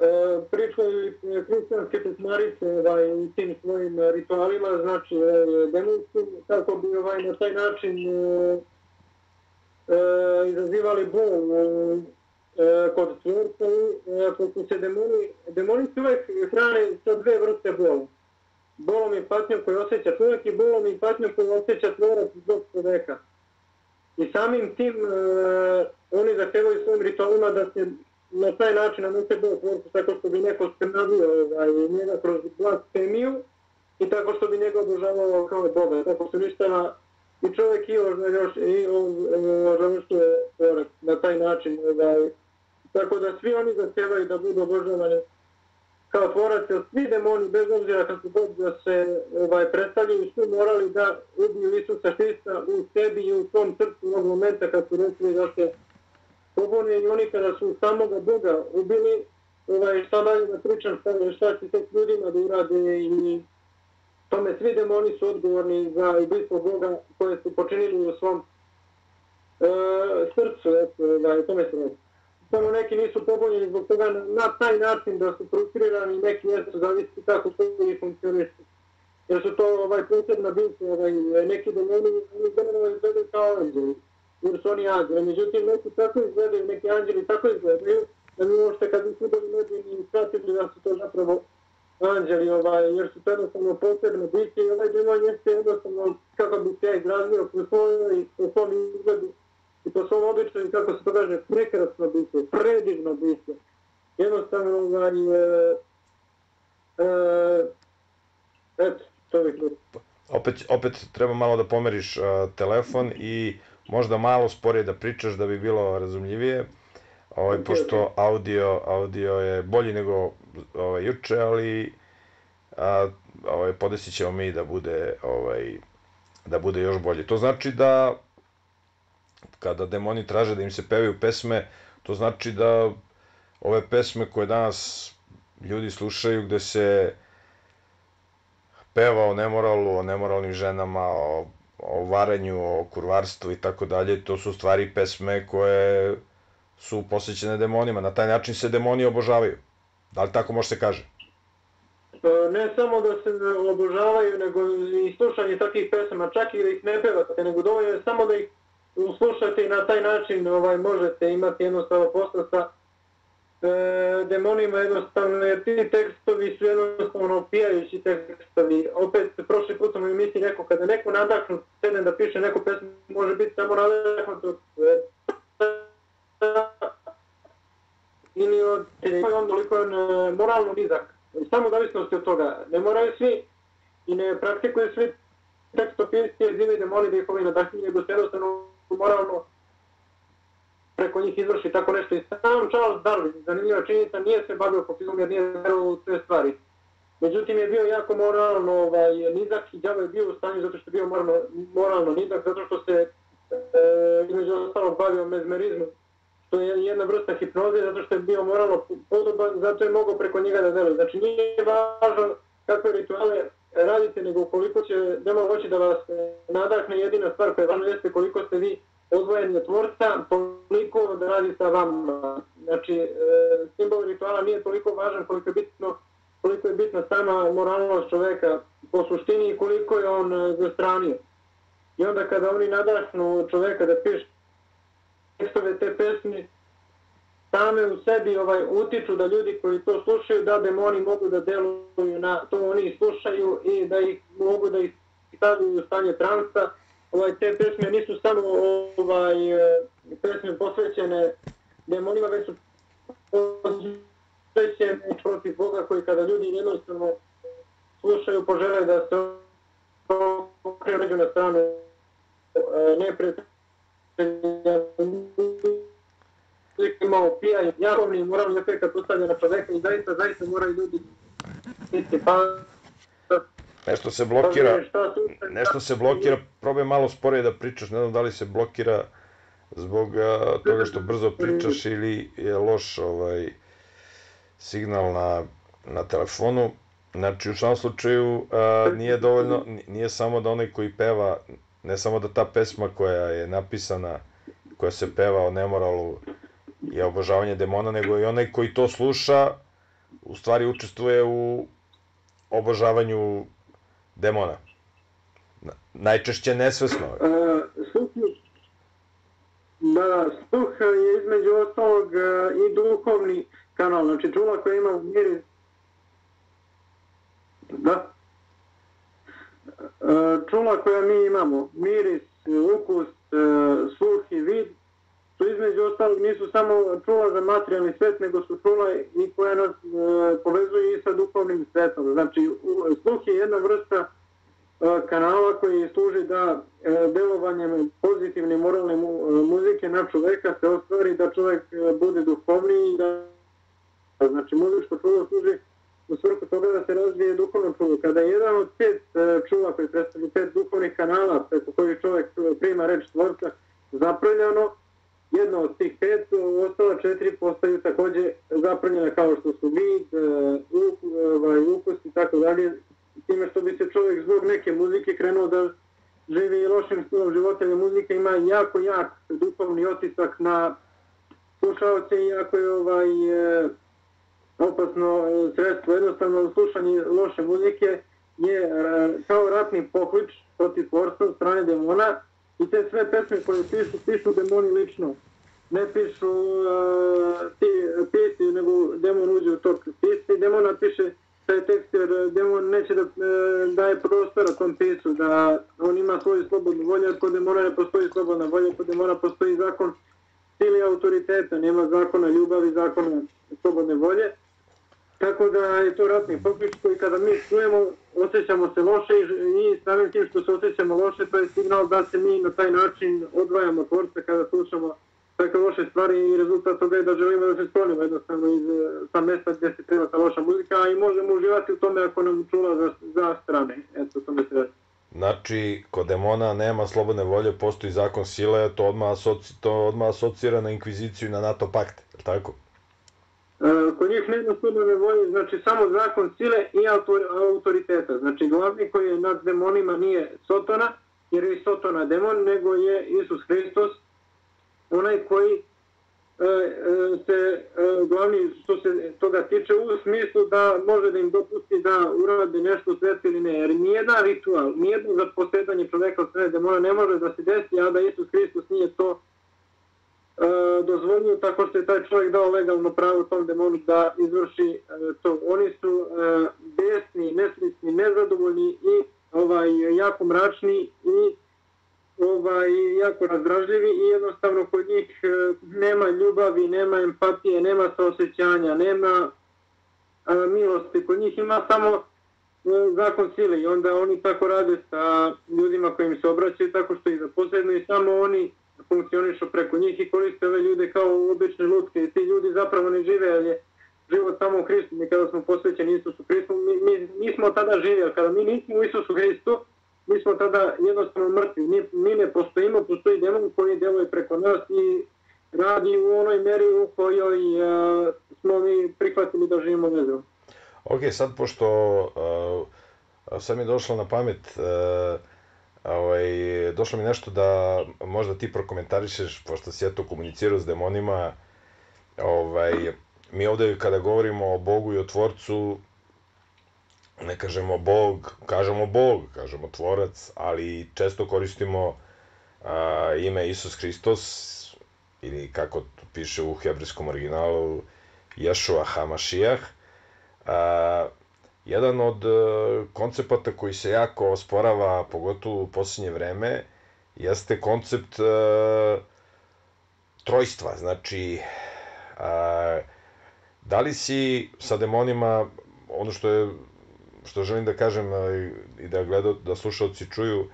uh, pričaju eh, hrišćanske pesmarice ovaj, u tim svojim ritualima, znači uh, demonskim, kako bi ovaj, na taj način uh, uh, izazivali bol uh, E, kod tvorca i uh, se demoni, demoni se uvek hrane sa dve vrste bola bolom i patnjom koju osjeća čovjek i bolom i patnjom koju osjeća tvorac zbog čovjeka. I samim tim e, oni zahtevaju svojim ritualima da se na taj način nanose bol tvorcu tako što bi neko skrnavio ovaj, njega kroz blasfemiju i tako što bi njega obožavao kao Boga. Tako se ništava i čovjek i još i e, ožavrštuje tvorac na taj način. Ovaj. Tako da svi oni zahtjevaju da budu obožavani kao tvorac, svi demoni, bez obzira kako god da se ovaj, predstavljaju, su morali da ubiju Isusa Hrista u sebi i u tom srcu ovog momenta kad su rekli da se pobune i oni kada su samoga Boga ubili, ovaj, šta dalje da pričam, šta, šta će tek ljudima da urade i tome svi demoni su odgovorni za ubistvo Boga koje su počinili u svom e, srcu, eto, da, tome se rekli samo neki nisu pobunjeni zbog toga na, na taj način da su frustrirani neki jesu zavisi kako to i funkcionišu. Jer su to ovaj posebna bića, ovaj, neki demoni generalno izgledaju kao anđeli, jer su oni anđeli. Međutim, neki tako izgledaju, neki anđeli tako izgledaju, da mi možete kad bi sudovi ne bi ni pratili da su to zapravo anđeli, ovaj, jer su to jednostavno posebno biće i ovaj demon jeste jednostavno, kako bi se ja izrazio, po svojoj, po svom izgledu, I po svom običaju, kako se to kaže, prekrasno biće, predivno biće. Jednostavno, ovaj, e, e, eto, to bih Opet, opet treba malo da pomeriš uh, telefon i možda malo sporije da pričaš da bi bilo razumljivije. Ovaj, okay, pošto audio, audio je bolji nego ovaj, juče, ali a, ovaj, podesit ćemo mi da bude, ovaj, da bude još bolje. To znači da kada demoni traže da im se pevaju pesme, to znači da ove pesme koje danas ljudi slušaju gde se peva o nemoralu, o nemoralnim ženama, o, o varenju, o kurvarstvu i tako dalje, to su stvari pesme koje su posvećene demonima. Na taj način se demoni obožavaju. Da li tako može se kaže? Pa, ne samo da se obožavaju, nego i slušanje takvih pesama, čak i da ih ne pevate, nego dovoljno je samo da ih uslušati na taj način ovaj možete imati jednostavno posla sa e, demonima jednostavno jer ti tekstovi su jednostavno opijajući tekstovi. Opet prošli put sam u emisiji rekao kada neko nadahnu sedem da piše neku pesmu može biti samo nadahnut od e, ili od on toliko je moralno nizak. Samo zavisnosti od toga. Ne moraju svi i ne praktikuju svi tekstopisci jer zime demoni da ih ovi nadahnju, nego se jednostavno moralno preko njih izvrši tako nešto. I sam Charles Darwin, zanimljiva činjenica, nije se bavio popizom jer nije verovao u te stvari. Međutim je bio jako moralno ovaj, nizak i djavo je bio u stanju zato što je bio moralno, moralno nizak, zato što se e, između ostalog bavio mezmerizmom, što je jedna vrsta hipnoze, zato što je bio moralno podoban, zato je mogao preko njega da deluje. Znači nije važno kakve rituale radite, nego koliko će demo hoći da vas e, nadahne jedina stvar koja vam jeste koliko ste vi odvojeni od tvorca, toliko da radi sa vama. Znači, e, simbol rituala nije toliko važan koliko je bitno koliko je bitna sama moralnost čoveka po suštini i koliko je on e, zastranio. I onda kada oni nadahnu čoveka da piše tekstove te pesmi, same u sebi ovaj utiču da ljudi koji to slušaju da demoni mogu da deluju na to oni slušaju i da ih mogu da ih stavljaju u stanje transa. Ovaj, te pesme nisu samo ovaj, pesme posvećene demonima, već su posvećene protiv Boga koji kada ljudi jednostavno slušaju požele da se okreću na stranu eh, neprijatelja imao pijanje, jakovni moralni efekt postavlja na čoveka i zaista, zaista moraju ljudi biti pa... Nešto se blokira, nešto se blokira, probaj malo sporije da pričaš, ne znam da li se blokira zbog a, toga što brzo pričaš ili je loš ovaj signal na, na telefonu. Znači, u svom slučaju a, nije dovoljno, nije samo da onaj koji peva, ne samo da ta pesma koja je napisana, koja se peva o nemoralu je obožavanje demona, nego i onaj koji to sluša, u stvari učestvuje u obožavanju demona. Najčešće nesvesno. Uh, da, sluh je između ostalog uh, i duhovni kanal, znači čula koja ima miris. Da. Uh, čula koja mi imamo, miris, ukus, uh, sluh i vid, što između ostalog nisu samo čula za materijalni svet, nego su čula i koja nas e, povezuje i sa duhovnim svetom. Znači, sluh je jedna vrsta e, kanala koji služi da e, delovanjem pozitivne moralne mu, e, muzike na čoveka se ostvari da čovek e, bude duhovniji i da znači muzičko čulo služi u svrhu toga da se razvije duhovno čulo. Kada je jedan od pet e, čula koji predstavlja pet duhovnih kanala preko kojih čovek e, prima reč tvorca zapravljeno, jedna od tih pet, ostala četiri postaju takođe zaprnjene kao što su vid, e, e ovaj, i tako dalje, time što bi se čovjek zbog neke muzike krenuo da živi lošim stilom života, jer muzika ima jako jak duhovni otisak na slušalce i jako je ovaj, e, opasno e, sredstvo. Jednostavno, slušanje loše muzike je e, kao ratni poklič protiv tvorstva strane demona, I te sve pesme koje pišu, pišu demoni lično. Ne pišu uh, ti pjesni, nego demon uđe u to pisci. Demon napiše taj tekst jer demon neće da e, daje prostora tom pisu, da on ima svoju slobodnu volju, jer kod demona ne postoji slobodna volja, kod demona postoji zakon ili autoriteta, nema zakona ljubavi, zakona slobodne volje. Tako da je to ratni poklič koji kada mi čujemo, osjećamo se loše i, i samim tim što se osjećamo loše, to je signal da se mi na taj način odvajamo tvorca kada slušamo takve loše stvari i rezultat toga je da želimo da se sklonimo jednostavno iz e, sa mesta gdje se treba ta loša muzika i možemo uživati u tome ako nam čula za, za strane. Eto, to mi se radi. Znači, kod demona nema slobodne volje, postoji zakon sile, to odmah, asoci, to odmah asocira na inkviziciju i na NATO pakt, je tako? E, kod njih nema slobodne volje, znači samo zakon sile i autoriteta. Znači glavni koji je nad demonima nije Sotona, jer je Sotona demon, nego je Isus Hristos, onaj koji e, e se e, glavni što se toga tiče u smislu da može da im dopusti da urade nešto svet ili ne. Jer nijedan ritual, nijedno zaposedanje čoveka od strane demona ne može da se desi, a da Isus Hristos nije to e, dozvolio tako što je taj čovjek dao legalno pravo tom demonu da izvrši e, to. Oni su e, besni, nesmisni, nezadovoljni i ovaj jako mračni i ovaj jako razdražljivi i jednostavno kod njih e, nema ljubavi, nema empatije, nema saosećanja, nema e, milosti. Kod njih ima samo e, zakon sile i onda oni tako rade sa ljudima kojim se obraćaju tako što ih zaposledno i samo oni funkcionišu preko njih i koriste ove ljude kao obične lutke. I ti ljudi zapravo ne žive, ali je život samo u Hristu, mi kada smo posvećeni Isusu Hristu, mi, mi, mi smo tada živjeli, kada mi nismo u Isusu Hristu, mi smo tada jednostavno mrtvi, mi, mi ne postojimo, postoji demon koji deluje preko nas i radi u onoj meri u kojoj uh, smo mi prihvatili da živimo vezano. Ok, sad pošto uh, sad mi je došlo na pamet uh, ovaj, došlo mi nešto da možda ti prokomentarišeš, pošto si eto komunicirao s demonima, ovaj, mi ovde kada govorimo o Bogu i o Tvorcu, ne kažemo Bog, kažemo Bog, kažemo Tvorac, ali često koristimo a, ime Isus Hristos, ili kako piše u hebrejskom originalu, Ješua Hamašijah, a, Jedan od e, koncepata koji se jako osporava, pogotovo u posljednje vreme, jeste koncept e, trojstva. Znači, a, da li si sa demonima, ono što je što želim da kažem e, i da gledao, da slušalci čuju,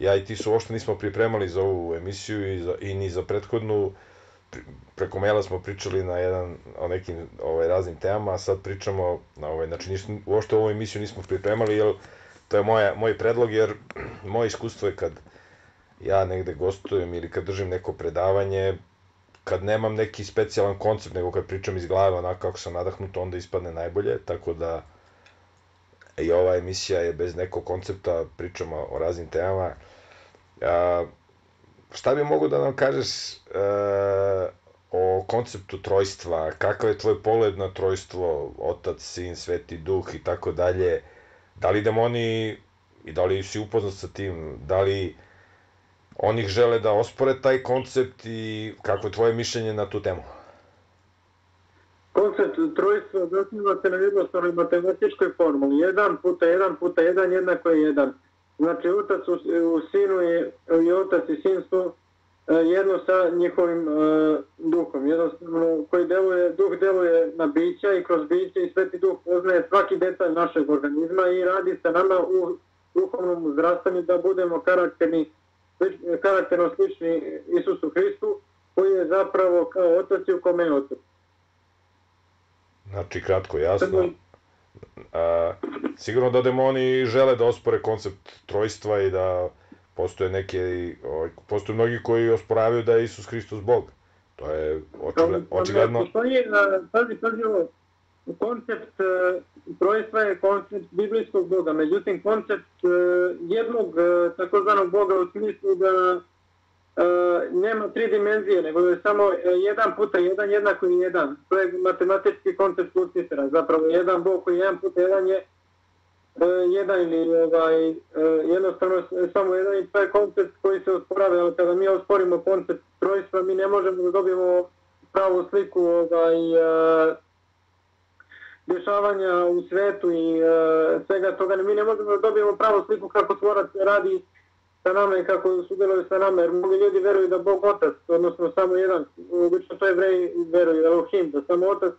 ja i ti su uopšte nismo pripremali za ovu emisiju i, za, i ni za prethodnu preko maila smo pričali na jedan o nekim ovaj raznim temama, a sad pričamo na ovaj znači nismo uopšte ovu emisiju nismo pripremali jer to je moja moj predlog jer [CLEARS THROAT] moje iskustvo je kad ja negde gostujem ili kad držim neko predavanje, kad nemam neki specijalan koncept, nego kad pričam iz glave onako kako sam nadahnut, onda ispadne najbolje, tako da i ova emisija je bez nekog koncepta, pričamo o raznim temama. A, šta bi mogo da nam kažeš e, o konceptu trojstva, kakav je tvoj pogled na trojstvo, otac, sin, sveti duh i tako dalje, da li demoni i da li si upoznat sa tim, da li oni žele da ospore taj koncept i kako je tvoje mišljenje na tu temu? Koncept trojstva zasniva se na jednostavnoj matematičkoj formuli. 1 puta 1 puta 1 jednako je 1. Znači, otac u, u sinu je, i otac i sin su e, jedno sa njihovim uh, duhom. Jednostavno, koji deluje, duh deluje na bića i kroz biće i sveti duh poznaje svaki detalj našeg organizma i radi sa nama u duhovnom zdravstvenju da budemo karakterni, karakterno slični Isusu Hristu, koji je zapravo kao otac i u kome je otac. Znači, kratko, jasno. A, sigurno da demoni žele da ospore koncept trojstva i da postoje neke, ovaj, postoje mnogi koji osporavaju da je Isus Hristos Bog. To je očigledno. očigledno... Postoji, pazi, pazi ovo, koncept uh, trojstva je koncept biblijskog Boga, međutim koncept uh, jednog uh, takozvanog Boga u smislu da E, E, nema tri dimenzije, nego je samo e, jedan puta jedan jednako je jedan. To je matematički koncept Lucifera. Zapravo jedan bog koji je jedan puta jedan je e, jedan ili ovaj, jednostavno samo jedan i to je koncept koji se osporava. Ali kada mi osporimo koncept trojstva, mi ne možemo da dobijemo pravu sliku ovaj, dešavanja u svetu i svega toga. Mi ne možemo da dobijemo pravu sliku kako tvorac radi sa nama i kako su delovi sa nama, jer mnogi ljudi veruju da Bog otac, odnosno samo jedan, obično to evreji veruju, Elohim, da samo otac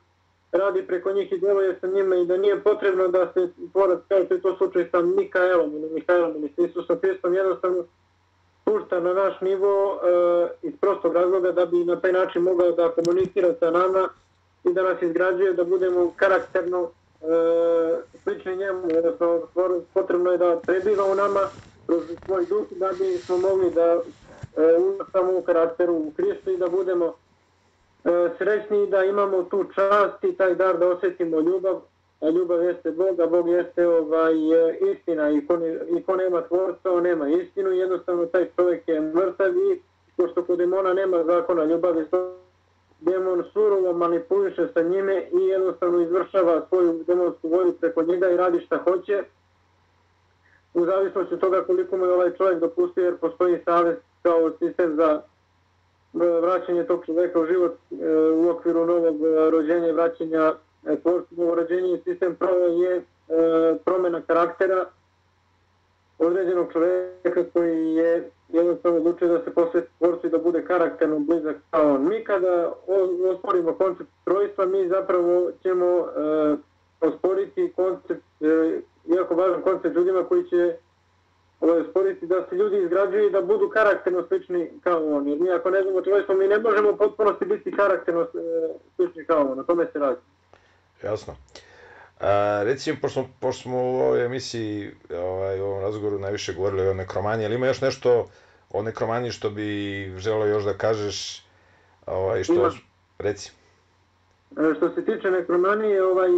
radi preko njih i djeluje sa njima i da nije potrebno da se tvorac, kao što je to slučaj sa Mikaelom ili Mihajlom ili sa Isusom Hristom, jednostavno pušta na naš nivo e, iz prostog razloga da bi na taj način mogao da komunicira sa nama i da nas izgrađuje, da budemo karakterno e, slični njemu, jednostavno potrebno je da prebiva u nama kroz svoj duh da bi smo mogli da e, samo u karakteru u Kristu i da budemo e, srećni da imamo tu čast i taj dar da osjetimo ljubav, a ljubav jeste Bog, a Bog jeste ovaj, e, istina. I ko, ne, i ko nema tvorca, on nema istinu. Jednostavno taj čovjek je mrtav i pošto kod demona nema zakona ljubavi, demon surovo manipuliše sa njime i jednostavno izvršava svoju demonsku volju preko njega i radi šta hoće, u zavisnosti od toga koliko mu je ovaj čovjek dopustio, jer postoji savjet kao sistem za e, vraćanje tog čovjeka u život e, u okviru novog e, rođenja i vraćanja e, tvorstva. Novo rođenja i sistem pravo je promjena karaktera određenog čovjeka koji je jednostavno odlučio da se posveti tvorcu i da bude karakterno blizak kao on. Mi kada osporimo koncept trojstva, mi zapravo ćemo osporiti koncept jako važan koncept ljudima koji će ovaj, sporiti da se ljudi izgrađuju i da budu karakterno slični kao on. Jer mi ako ne znamo čovječstvo, mi ne možemo potpunosti biti karakterno e, slični kao on. Na tome se radi. Jasno. A, recimo, pošto, pošto smo u ovoj emisiji, ovaj, u ovom razgovoru najviše govorili o nekromaniji, ali ima još nešto o nekromaniji što bi želeo još da kažeš, ovaj, što, ima. reci. E, što se tiče nekromanije, ovaj,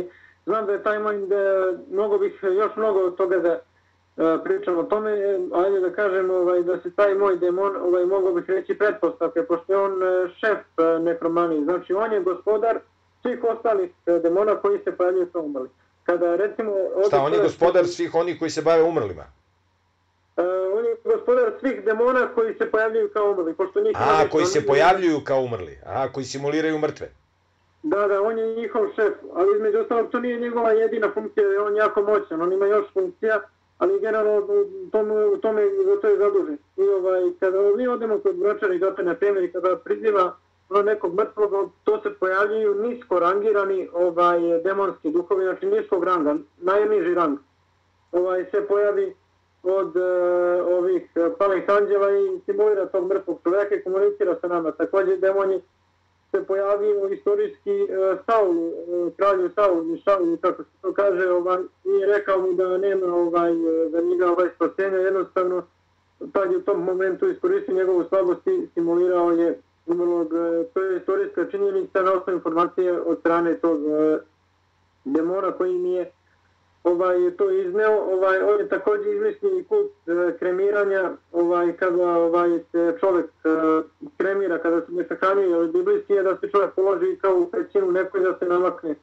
znam da je taj mind, mnogo bih još mnogo od toga da uh, pričam o tome, ajde da kažem ovaj, da se taj moj demon, ovaj, mogu bih reći pretpostavke, pošto je on e, šef uh, nekromanije, znači on je gospodar svih ostalih demona koji se pojavljaju sa umrli. Kada recimo... Šta, on je gospodar svih onih koji se bave umrlima? Uh, on je gospodar svih demona koji se pojavljuju kao umrli. Pošto njih A, koji se pojavljuju kao umrli. A, koji simuliraju mrtve. Da, da, on je njihov šef, ali između ostalog to nije njegova jedina funkcija, je on jako moćan, on ima još funkcija, ali generalno u tome, u tome za to je zadužen. I ovaj, kada mi odemo kod bročara i gata na temelj, kada priziva ono, nekog mrtvog, to se pojavljuju nisko rangirani ovaj, demonski duhovi, znači niskog ranga, najniži rang. Ovaj, se pojavi od e, ovih eh, palih anđela i simulira tog mrtvog čoveka i komunicira sa nama. Također demoni se pojavio istorijski uh, Saul, e, uh, kralju Saul, Saul, kako se to kaže, ovaj, i rekao mu da nema ovaj, e, za njega ovaj spasenja, jednostavno tad je u tom momentu iskoristio njegovu slabost i simulirao je umrlog. To je istorijska činjenica na osnovu informacije od strane tog demona koji nije ovaj to izneo, ovaj on je također izmislio i kult e, kremiranja, ovaj kada ovaj se čovjek e, kremira kada se ne sahrani, ali biblijski je da se čovjek položi kao u pećinu nekoj da se namakne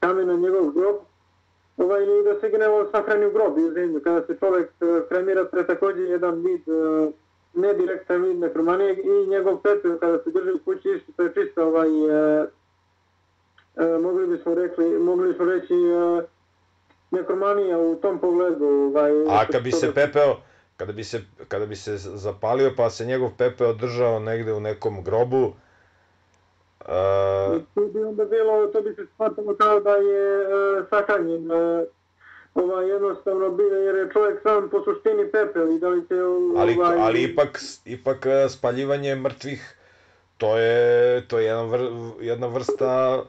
kamen na njegov grob. Ovaj ili da se gnevo sahrani u grob u zemlju kada se čovjek e, kremira, to je također jedan vid e, nedirektan vid nekromanije i njegov pepel kada se drži u kući isto to je čisto ovaj e, e, mogli bismo rekli, mogli bismo reći e, nekromanija u tom pogledu. Ovaj, A kad bi se pepeo, kada bi se, kada bi se zapalio pa se njegov pepeo držao negde u nekom grobu, uh... to bi onda bilo, to bi se shvatilo kao da je uh, sahranjen. Uh, ovaj, jednostavno bio, jer je čovjek sam po suštini pepel i da li će... Ali, ovaj... ali ipak, ipak spaljivanje mrtvih, to je, to je jedna, vr, jedna vrsta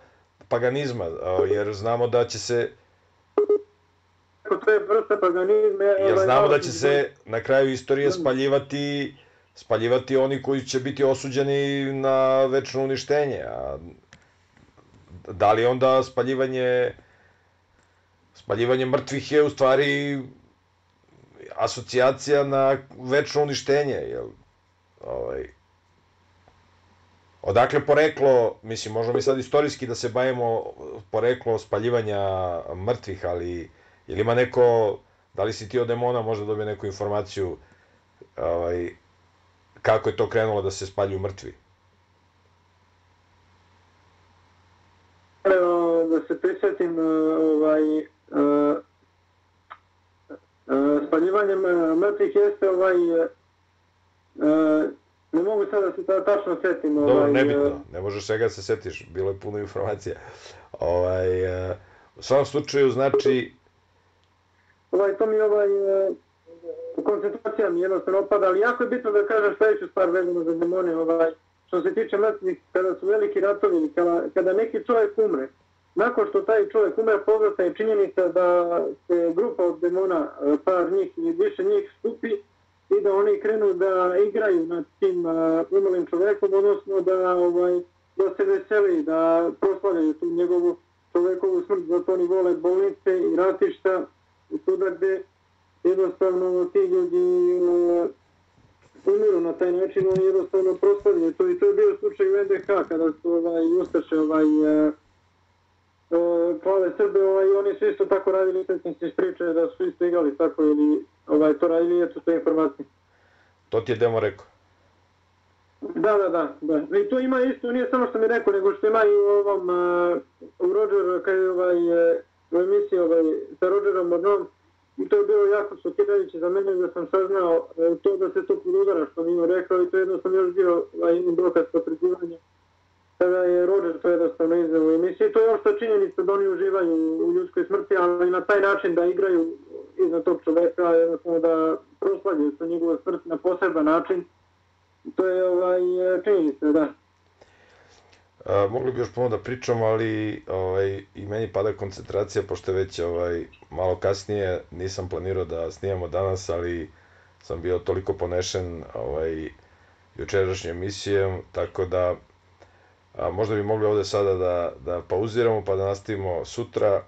paganizma, jer znamo da će se to je vrsta paganizma. Jer ovaj, znamo da će se na kraju istorije spaljivati spaljivati oni koji će biti osuđeni na večno uništenje. A da li onda spaljivanje spaljivanje mrtvih je u stvari asocijacija na večno uništenje, jel? Ovaj, Odakle poreklo, mislim, možemo mi sad istorijski da se bavimo poreklo spaljivanja mrtvih, ali Ili ima neko, da li si ti od demona možda dobije neku informaciju ovaj, kako je to krenulo da se spaljuju mrtvi? Da se prisjetim, ovaj, uh, uh, spaljivanjem mrtvih jeste ovaj, ne mogu sad da se tačno setim. Ovaj, Dobro, nebitno, ne možeš svega da se setiš, bilo je puno informacija. Ovaj, u svom slučaju, znači, ovaj, to mi ovaj, e, koncentracija mi jednostavno opada, ali jako je bitno da kažem sljedeću stvar vezano za demone, ovaj, što se tiče mrtvih, kada su veliki ratovi, kada, kada neki čovjek umre, nakon što taj čovjek umre, povrata je činjenica da se grupa od demona, e, par njih i više njih stupi i da oni krenu da igraju nad tim e, uh, umrlim čovjekom, odnosno da, ovaj, da se veseli, da proslavljaju tu njegovu čovjekovu smrt, zato oni vole bolnice i ratišta, i tuda gde jednostavno ti ljudi uh, umiru na taj način, oni jednostavno proslavljaju to i to je bio slučaj u NDH kada su ovaj, Ustaše ovaj, uh, uh, plave Srbe, ovaj, oni su isto tako radili, sve sam se ispričao da su isto igali tako ili ovaj, to radili, eto te informacije. To ti je demo rekao? Da, da, da, da. I to ima isto, nije samo što mi rekao, nego što ima i u ovom, uh, u Roger, kada je ovaj, uh, u emisiji ovaj, sa Rodgerom Mornom i to je bilo jako šokirajuće za mene da sam saznao e, to da se to podudara što mi je rekao i to jedno sam još bio ovaj, dokaz potređivanja kada je Roger to jednostavno izdao u emisiji. To je ošto činjenica da oni uživaju u ljudskoj smrti, ali na taj način da igraju iznad tog čoveka, jednostavno da proslavljaju sa njegova smrt na poseban način. To je ovaj, činjenica, da. A, mogli bi još puno da pričamo, ali ovaj, i meni pada koncentracija, pošto već ovaj, malo kasnije, nisam planirao da snijemo danas, ali sam bio toliko ponešen ovaj, jučerašnjom emisijom, tako da a, možda bi mogli ovde sada da, da pauziramo pa da nastavimo sutra.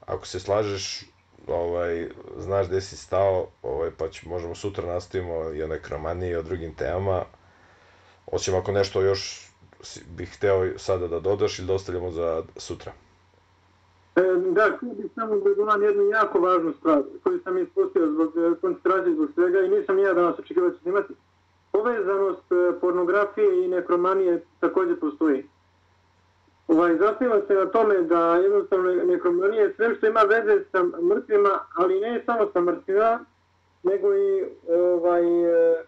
Ako se slažeš, ovaj, znaš gde si stao, ovaj, pa ću, možemo sutra nastavimo i o nekromaniji i o drugim temama. Osim ako nešto još bih hteo sada da dodaš ili da ostavljamo za sutra? E, da, htio bih samo da dodam jednu jako važnu stvar koju sam ispustio zbog e, koncentracije zbog svega i nisam ja danas očekivao da imati. snimati. Povezanost e, pornografije i nekromanije također postoji. Ovaj, zasniva se na tome da jednostavno nekromanije sve što ima veze sa mrtvima, ali ne samo sa mrtvima, nego i ovaj, e,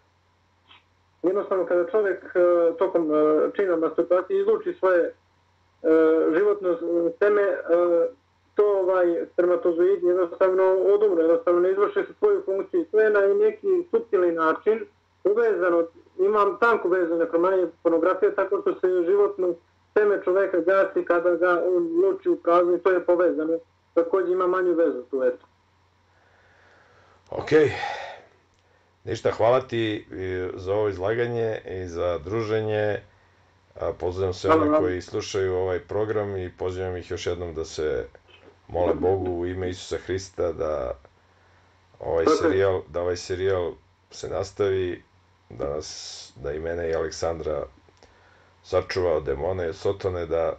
jednostavno kada čovjek e, tokom e, čina masturbacije izluči svoje e, životno teme, to ovaj spermatozoid jednostavno odumre, jednostavno ne izvrše se svoju funkciju. To je na neki subtilni način uvezano, imam tanku vezu nekromanije pornografije, tako što se životno teme čovjeka gasi kada ga on luči u praznu i to je povezano. Također ima manju vezu tu, eto. Okej. Okay. Ništa, hvala ti za ovo izlaganje i za druženje. Pozdravljam sve one koji slušaju ovaj program i pozivam ih još jednom da se mole Bogu u ime Isusa Hrista da ovaj serijal, da ovaj serijal se nastavi, da nas, da i mene i Aleksandra sačuva od demone i sotone, da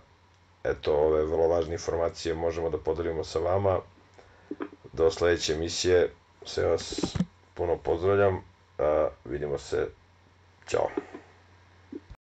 eto ove vrlo važne informacije možemo da podelimo sa vama. Do sledeće emisije, sve vas puno pozdravljam, a vidimo se, ćao.